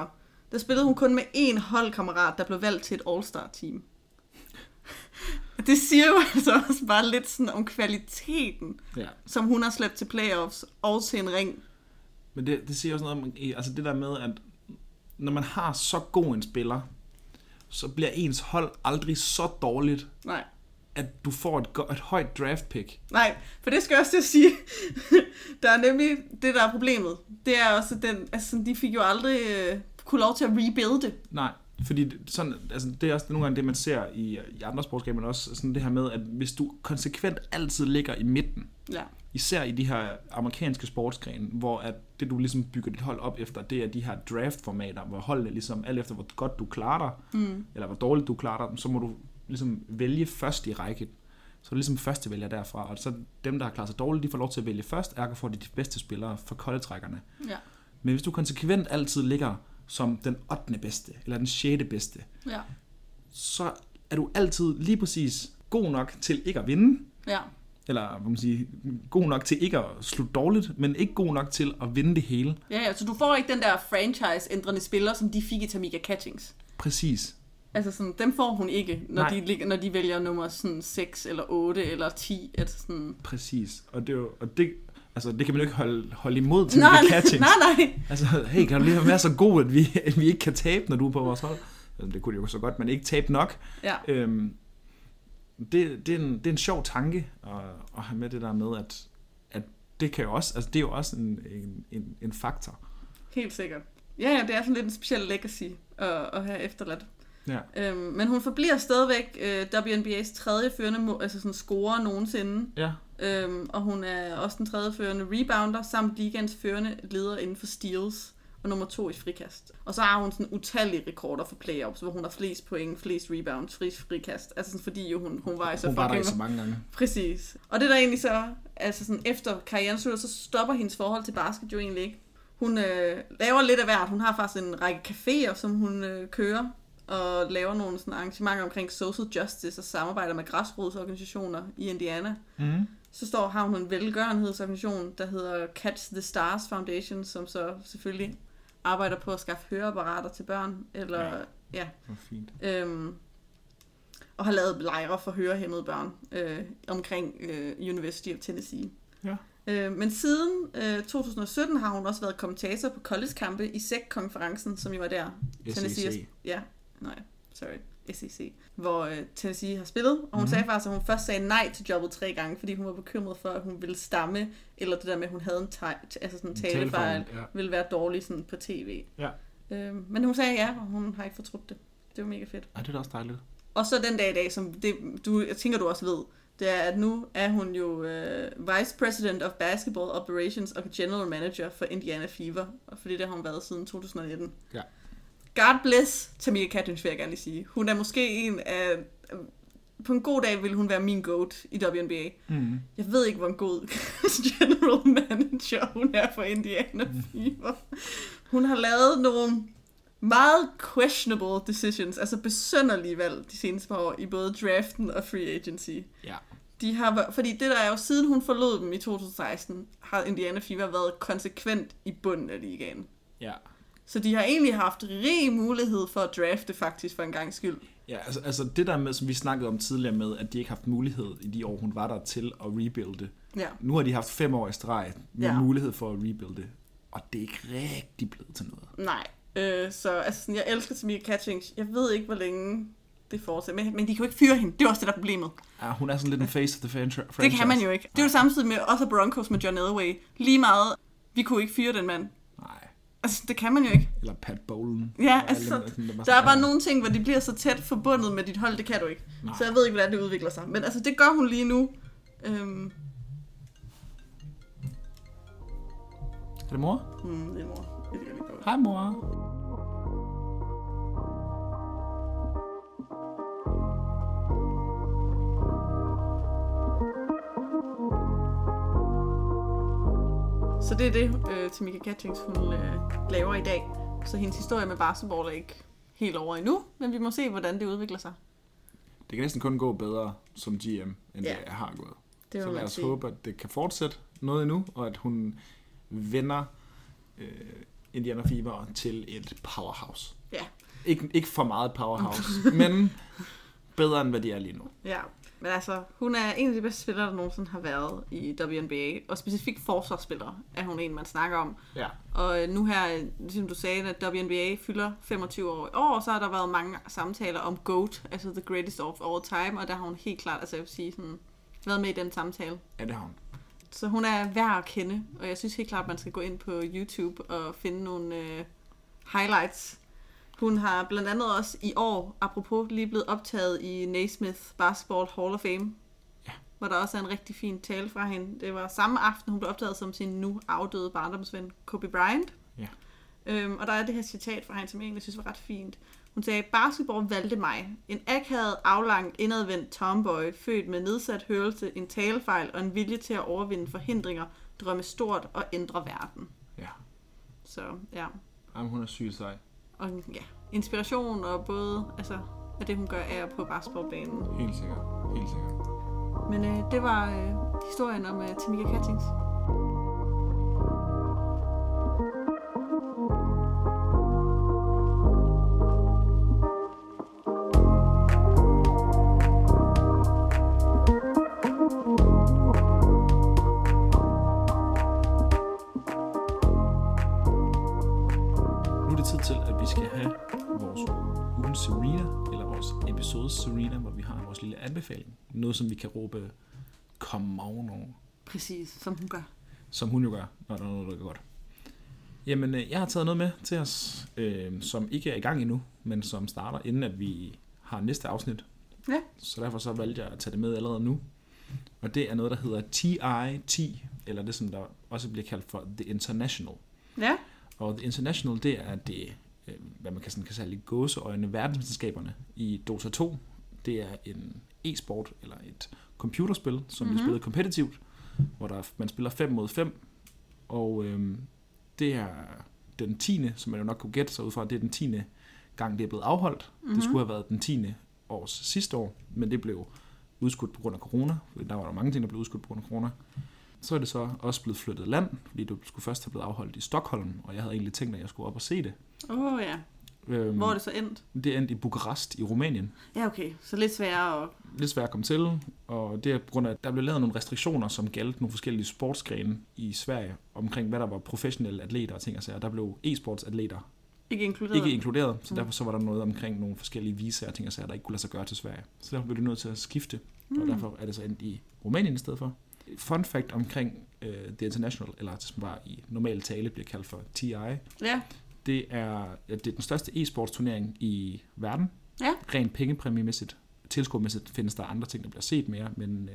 der spillede hun kun med én holdkammerat, der blev valgt til et All-Star-team. Det siger jo altså også bare lidt sådan om kvaliteten, Ja. som hun har slæbt til playoffs og til en ring. Men det, det siger også noget om, altså det der med, at når man har så god en spiller, så bliver ens hold aldrig så dårligt, Nej. at du får et, et højt draft pick. Nej, for det skal jeg også til at sige. der er nemlig det, der er problemet. Det er også den, altså de fik jo aldrig øh, kunne lov til at rebuilde. Nej, fordi det- sådan, altså det er også nogle gange det, man ser i, i andre sportsgrene, men også sådan det her med, at hvis du konsekvent altid ligger i midten, Ja. især i de her amerikanske sportsgrene, hvor at det du ligesom bygger dit hold op efter, det er de her draft-formater, hvor holdene ligesom, alt efter hvor godt du klarer dig, Mm. eller hvor dårligt du klarer dig, så må du ligesom vælge først i rækken. Så er du ligesom første vælger derfra, og så dem, der har klaret sig dårligt, de får lov til at vælge først, ergo får de de bedste spillere for koldetrækkerne. Ja. Men hvis du konsekvent altid ligger som den 8. bedste, eller den 6. bedste, Ja. så er du altid lige præcis god nok til ikke at vinde, Ja. eller hvad man sige, god nok til ikke at slutte dårligt, men ikke god nok til at vinde det hele. Ja, ja, så du får ikke den der franchise-ændrende spiller, som de fik i Tamika Catchings. Præcis. Altså sådan, dem får hun ikke, når, Nej. de, når de vælger nummer sådan 6 eller 8 eller 10. Altså sådan... Præcis. Og det, er og det, altså, det kan man jo ikke holde, holde imod til Nej, catchings. nej, nej. Altså, hey, kan du lige være så god, at vi, at vi ikke kan tabe, når du er på vores hold? Altså, det kunne de jo så godt, men ikke tabe nok. Ja. Øhm, det, det, er en, det er en sjov tanke at, at have med det der med, at, at det kan jo også, altså det er jo også en, en, en, en faktor. Helt sikkert. Ja, ja, det er sådan lidt en speciel legacy at, at have efterladt. Ja. Øhm, men hun forbliver stadigvæk øh, WNBA's tredje førende altså sådan scorer nogensinde. Ja. Øhm, og hun er også den tredje førende rebounder, samt ligands førende leder inden for steals, og nummer to i frikast. Og så har hun sådan utallige rekorder for playoffs, hvor hun har flest point, flest rebounds, flest frikast. Altså sådan, fordi jo hun, hun var i så Hun var der så mange gange. Præcis. Og det der egentlig så, altså sådan efter karrieren slutter, så stopper hendes forhold til basket jo egentlig ikke. Hun øh, laver lidt af hvert. Hun har faktisk en række caféer, som hun øh, kører, og laver nogle sådan arrangementer omkring social justice og samarbejder med græsrodsorganisationer i Indiana. Mm. Så står, har hun en velgørenhedsorganisation, der hedder Catch the Stars Foundation, som så selvfølgelig arbejder på at skaffe høreapparater til børn, eller Ja. ja, Hvor fint. øhm, og har lavet lejre for hørehæmmede børn øh, omkring øh, University of Tennessee. Ja. Øh, men siden øh, 2017 har hun også været kommentator på college-kampe i SEC-konferencen, som jo er der. Tennessee SEC. Ja, nej, sorry, SEC. Hvor øh, Tennessee har spillet, og hun mm-hmm. sagde faktisk, at hun først sagde nej til jobbet tre gange, fordi hun var bekymret for, at hun ville stamme, eller det der med, at hun havde en, te- altså sådan en talefejl, Ja. ville være dårlig sådan på tv. Ja. Øh, men hun sagde ja, og hun har ikke fortrudt det. Det var mega fedt. Ej, det er da også dejligt. Og så den dag i dag, som det, du, jeg tænker, du også ved, det er, at nu er hun jo øh, Vice President of Basketball Operations og General Manager for Indiana Fever, og fordi det har hun været siden 2019. Ja. God bless Tamika Catchings, vil jeg gerne lige sige. Hun er måske en af... På en god dag vil hun være min goat i WNBA. Mm. Jeg ved ikke, hvor en god general manager hun er for Indiana Fever. Hun har lavet nogle meget questionable decisions, altså besønderlige valg de seneste par år i både draften og free agency. Ja. De har, fordi det der er jo, siden hun forlod dem i 2016, har Indiana Fever været konsekvent i bunden af ligaen. Ja. Så de har egentlig haft rig mulighed for at drafte faktisk for en gang skyld. Ja, altså, altså det der med, som vi snakkede om tidligere med, at de ikke har haft mulighed i de år, hun var der til at rebuilde. Ja. Nu har de haft fem år i streg med Ja. mulighed for at rebuilde. Og det er ikke rigtig blevet til noget. Nej. Øh, så altså, sådan, jeg elsker Tamika Catchings. Jeg ved ikke, hvor længe det fortsætter. Men, men de kan jo ikke fyre hende. Det er også det, der er problemet. Ja, hun er sådan lidt en face of the fran- franchise. Det kan man jo ikke. Det er jo samtidig med også Broncos med John Elway. Lige meget, vi kunne ikke fyre den mand. Altså, det kan man jo ikke. Eller Pat Bowlen. Ja, alle altså, sådan, var Der er bare "Ja, nogle ting, hvor de bliver så tæt forbundet med dit hold, det kan du ikke. Nej. Så jeg ved ikke, hvordan det udvikler sig. Men altså, det gør hun lige nu. Øhm, Er det mor? hmm, det er mor. Det gå. Hej mor. Så det er det, øh, Tamika Catchings, hun øh, laver i dag. Så hendes historie med basketball er ikke helt over endnu, men vi må se, hvordan det udvikler sig. Det kan næsten kun gå bedre som GM, end Ja. det har gået. Det Så lad os sige. håbe, at det kan fortsætte noget endnu, og at hun vender øh, Indiana Fever til et powerhouse. Ja. Ikke, ikke for meget powerhouse, men bedre end hvad de er lige nu. Ja, men altså, hun er en af de bedste spillere, der nogensinde har været i WNBA, og specifikt forsvarsspillere er hun en, man snakker om. Ja. Og øh, nu her, øh, ligesom du sagde, at WNBA fylder 25 år i år, så har der været mange samtaler om GOAT, altså the greatest of all time, og der har hun helt klart, altså jeg vil sige, sådan, været med i den samtale. Ja, det har hun. Så hun er værd at kende, og jeg synes helt klart, at man skal gå ind på YouTube og finde nogle øh, highlights. Hun har blandt andet også i år, apropos, lige blevet optaget i Naismith Basketball Hall of Fame. Ja. Hvor der også er en rigtig fin tale fra hende. Det var samme aften, hun blev optaget som sin nu afdøde barndomsven Kobe Bryant. Ja. Øhm, og der er det her citat fra hende, som jeg egentlig synes var ret fint. Hun sagde, basketball valgte mig. En akavet, aflang, indadvendt tomboy, født med nedsat hørelse, en talefejl og en vilje til at overvinde forhindringer, drømme stort og ændre verden. Ja. Så ja, Jamen, hun er syg sej. Og ja, inspiration og både altså, af det, hun gør af og på basketballbanen. Helt sikkert. Helt sikkert. Men øh, det var øh, historien om øh, Tamika Catchings. Tid til, at vi skal have vores ugens Serena, eller vores episode Serena, hvor vi har vores lille anbefaling. Noget, som vi kan råbe, come on, over, Præcis, som hun gør. som hun jo gør, når der er noget, der går godt. Jamen, øh, jeg har taget noget med til os, øh, som ikke er i gang endnu, men som starter, inden at vi har næste afsnit. Ja. Så derfor så valgte jeg at tage det med allerede nu. Og det er noget, der hedder TI-10, eller det, som der også bliver kaldt for The International. Ja, Og The International, det er det, øh, hvad man kan, sådan, kan kalde gåseøjne, verdensmesterskaberne i Dota 2. Det er en e-sport, eller et computerspil, som mm-hmm. bliver Mhm. spillet kompetitivt, hvor der, man spiller 5 mod 5. Og øhm, det er den 10. som man jo nok kunne gætte sig ud fra, det er den 10. gang, det er blevet afholdt. Mm-hmm. Det skulle have været den 10. års sidste år, men det blev udskudt på grund af corona. Der var der mange ting, der blev udskudt på grund af corona. Så er det så også blevet flyttet land, fordi det skulle først have blevet afholdt i Stockholm, og jeg havde egentlig tænkt, at jeg skulle op og se det. åh oh, ja. Øhm, Hvor er det så endt? det endte i Bukarest i Rumænien. Ja, okay. Så lidt sværere at... Lidt svært at komme til, og det er på grund af, at der blev lavet nogle restriktioner, som galt nogle forskellige sportsgrene i Sverige, omkring hvad der var professionelle atleter og ting og sager. Der blev e-sportsatleter Ikke inkluderet. ikke inkluderet, så Mm. derfor så var der noget omkring nogle forskellige visaer og ting og sager, der ikke kunne lade sig gøre til Sverige. Så derfor blev det nødt til at skifte, mm. og derfor er det så endt i Rumænien i stedet for. Fun fact omkring uh, The International, eller som bare i normal tale bliver kaldt for TI, Ja, det er, ja, det er den største e-sportsturnering i verden. Ja. Rent pengepræmiemæssigt. Tilskuermæssigt findes der andre ting, der bliver set mere, men øh,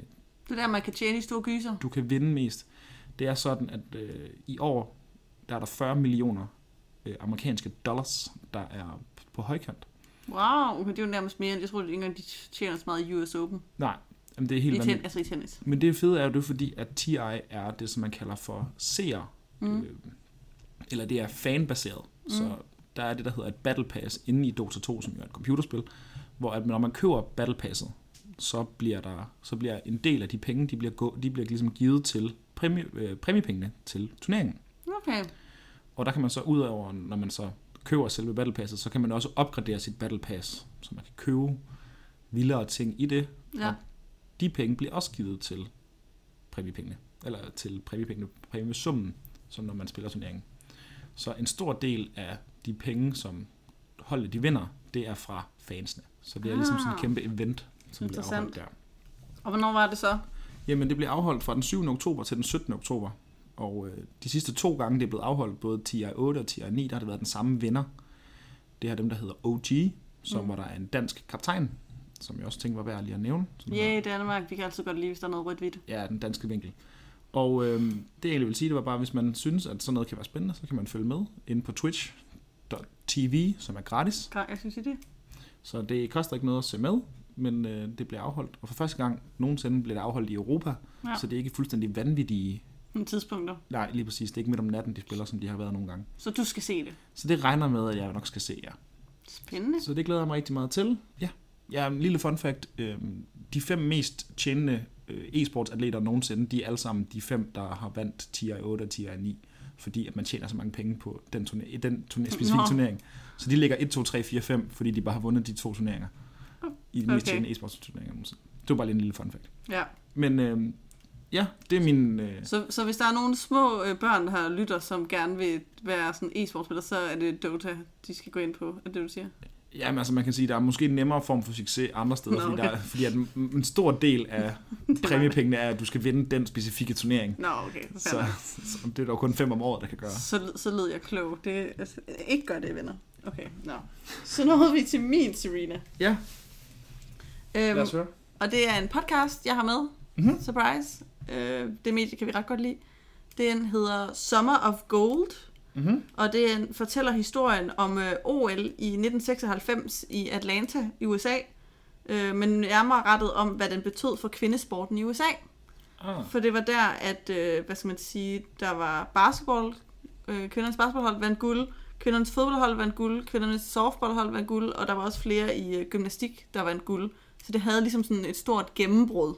det er der, man kan tjene i store gyser. du kan vinde mest. Det er sådan, at øh, i år, der er der 40 millioner øh, amerikanske dollars, der er på højkant. Wow, okay, det er jo nærmest mere, end jeg troede ikke engang, de tjener så meget i US Open. Nej, jamen det er helt I ten, altså i tennis. Men det fede er jo det, fordi at TI er det, som man kalder for seer. Mm. Øh, eller det er fanbaseret. Mm. Så der er det, der hedder et Battle Pass inde i Dota 2, som jo er et computerspil, hvor at når man køber Battle Passet, så bliver, der, så bliver en del af de penge, de bliver, gå, de bliver ligesom givet til præmie, øh, præmiepengene til turneringen. Okay. Og der kan man så ud over, når man så køber selve Battle Passet, så kan man også opgradere sit Battle Pass, så man kan købe vildere ting i det. Ja. Og de penge bliver også givet til præmiepengene, eller til præmiepengene, præmiesummen, som når man spiller turneringen. Så en stor del af de penge, som holdet de vinder, det er fra fansene. Så det er ligesom sådan et Ah. kæmpe event, som bliver afholdt der. Og hvornår var det så? Jamen, det bliver afholdt fra den 7. oktober til den 17. oktober. Og øh, de sidste to gange, det er blevet afholdt, både TI 8 og TI 9, der har det været den samme vinder. Det er dem, der hedder OG, som Mm. var der en dansk kaptajn, som jeg også tænkte var værd lige at nævne. Ja, yeah, Danmark. Vi kan altid godt lide, hvis der er noget rødt-hvidt. Ja, den danske vinkel. Og øh, det jeg egentlig vil sige, det var bare, hvis man synes, at sådan noget kan være spændende, så kan man følge med inde på twitch.tv, som er gratis. Kan jeg sige det? Så det koster ikke noget at se med, men øh, det bliver afholdt. Og for første gang nogensinde bliver det afholdt i Europa, Ja. ja. så det er ikke fuldstændig vanvittige tidspunkter. Nej, lige præcis. Det er ikke midt om natten, de spiller, som de har været nogle gange. Så du skal se det. Så det regner med, at jeg nok skal se jer. Spændende. Så det glæder jeg mig rigtig meget til. Ja, ja en lille fun fact. Øh, de fem mest tjenende øh, e-sportsatleter nogensinde, de er alle sammen de fem, der har vandt TI 8 og TI 9. Fordi at man tjener så mange penge på den, i den turné- specifikke Nå. turnering. Så de ligger 1, 2, 3, 4, 5, fordi de bare har vundet de to turneringer. I de mest Okay. tjenende e-sportsturneringer nogensinde. Det var bare lige en lille fun fact. Ja. Men øh, ja, det er min... Øh, Så, så hvis der er nogle små øh, børn, der lytter, som gerne vil være sådan e-sportspiller, så er det Dota, de skal gå ind på, er det det, du siger? Jamen altså, man kan sige, at der er måske en nemmere form for succes andre steder, Nå, fordi, okay. der, er- fordi at en, stor del af præmiepengene er, at du skal vinde den specifikke turnering. Nå, okay. Så, Så, så det er der jo kun fem om året, der kan gøre. så, så lød jeg klog. Det, altså, ikke gør det, venner. Okay, nå. Så nåede vi til min, Serena. Ja, lad Øhm, os høre. og det er en podcast, jeg har med. Mhm. Surprise. Øh, det medie kan vi ret godt lide. Den hedder Summer of Gold. Mm-hmm. Og det fortæller historien om øh, OL i 1996 i Atlanta i USA. Øh, men nærmere rettet om, hvad den betød for kvindesporten i USA. Ah, For det var der, at, øh, hvad skal man sige, der var basketball, øh, kvindernes basketballhold vandt guld, kvindernes fodboldhold vandt guld, kvindernes softballhold vandt guld, og der var også flere i øh, gymnastik, der vandt guld. Så det havde ligesom sådan et stort gennembrud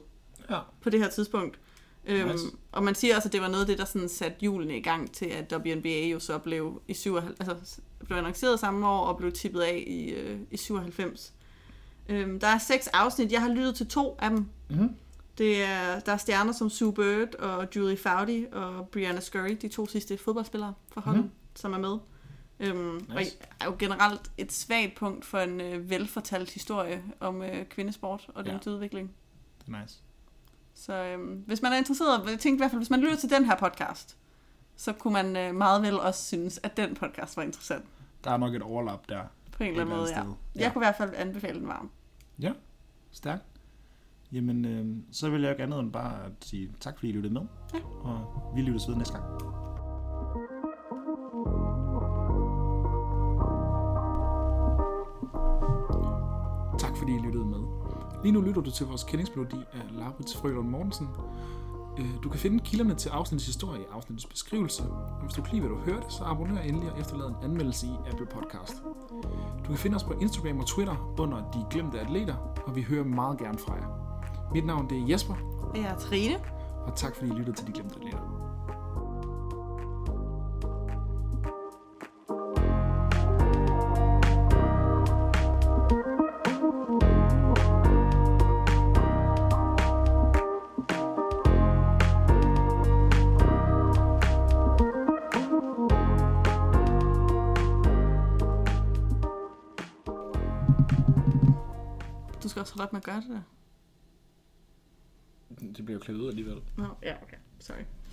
ja. på det her tidspunkt. Øhm, Nice. og man siger også, at det var noget af det, der sådan satte hjulene i gang til, at WNBA jo så blev, i 97, altså, blev annonceret samme år og blev tippet af i, øh, i 97. Øhm, der er seks afsnit. Jeg har lyttet til to af dem. Mm-hmm. Det er, der er stjerner som Sue Bird og Julie Foudy og Brianna Scurry, de to sidste fodboldspillere for holdet, Mhm. mm. som er med. Øhm, nice. Og er jo generelt et svagt punkt for en øh, velfortalt historie om øh, kvindesport og Ja. dens udvikling. Det er nice. Så øhm, hvis man er interesseret, jeg tænkte i hvert fald, hvis man lytter til den her podcast, så kunne man øh, meget vel også synes, at den podcast var interessant. Der er nok et overlap der. På en eller anden måde, ja. sted. Jeg kunne i hvert fald anbefale den varm. Stærkt. Jamen, øh, så vil jeg ikke andet end bare at sige tak, fordi I lyttede med. Ja. Og vi lyttes ved næste gang. Tak fordi I lyttede med. Lige nu lytter du til vores kendingsmelodi af Laurits Frølund Mortensen. Øh, Du kan finde kilderne til afsnittets historie i afsnittets beskrivelse. Og hvis du kan lide, hvad du hørte, så abonner endelig og efterlad en anmeldelse i Apple Podcast. Du kan finde os på Instagram og Twitter under De Glemte Atleter, og vi hører meget gerne fra jer. Mit navn det er Jesper, Og jeg er Trine. og tak fordi I lyttede til De Glemte Atleter. Med at gøre det der. Det bliver jo klippet ud alligevel. Nå, ja, okay. Sorry.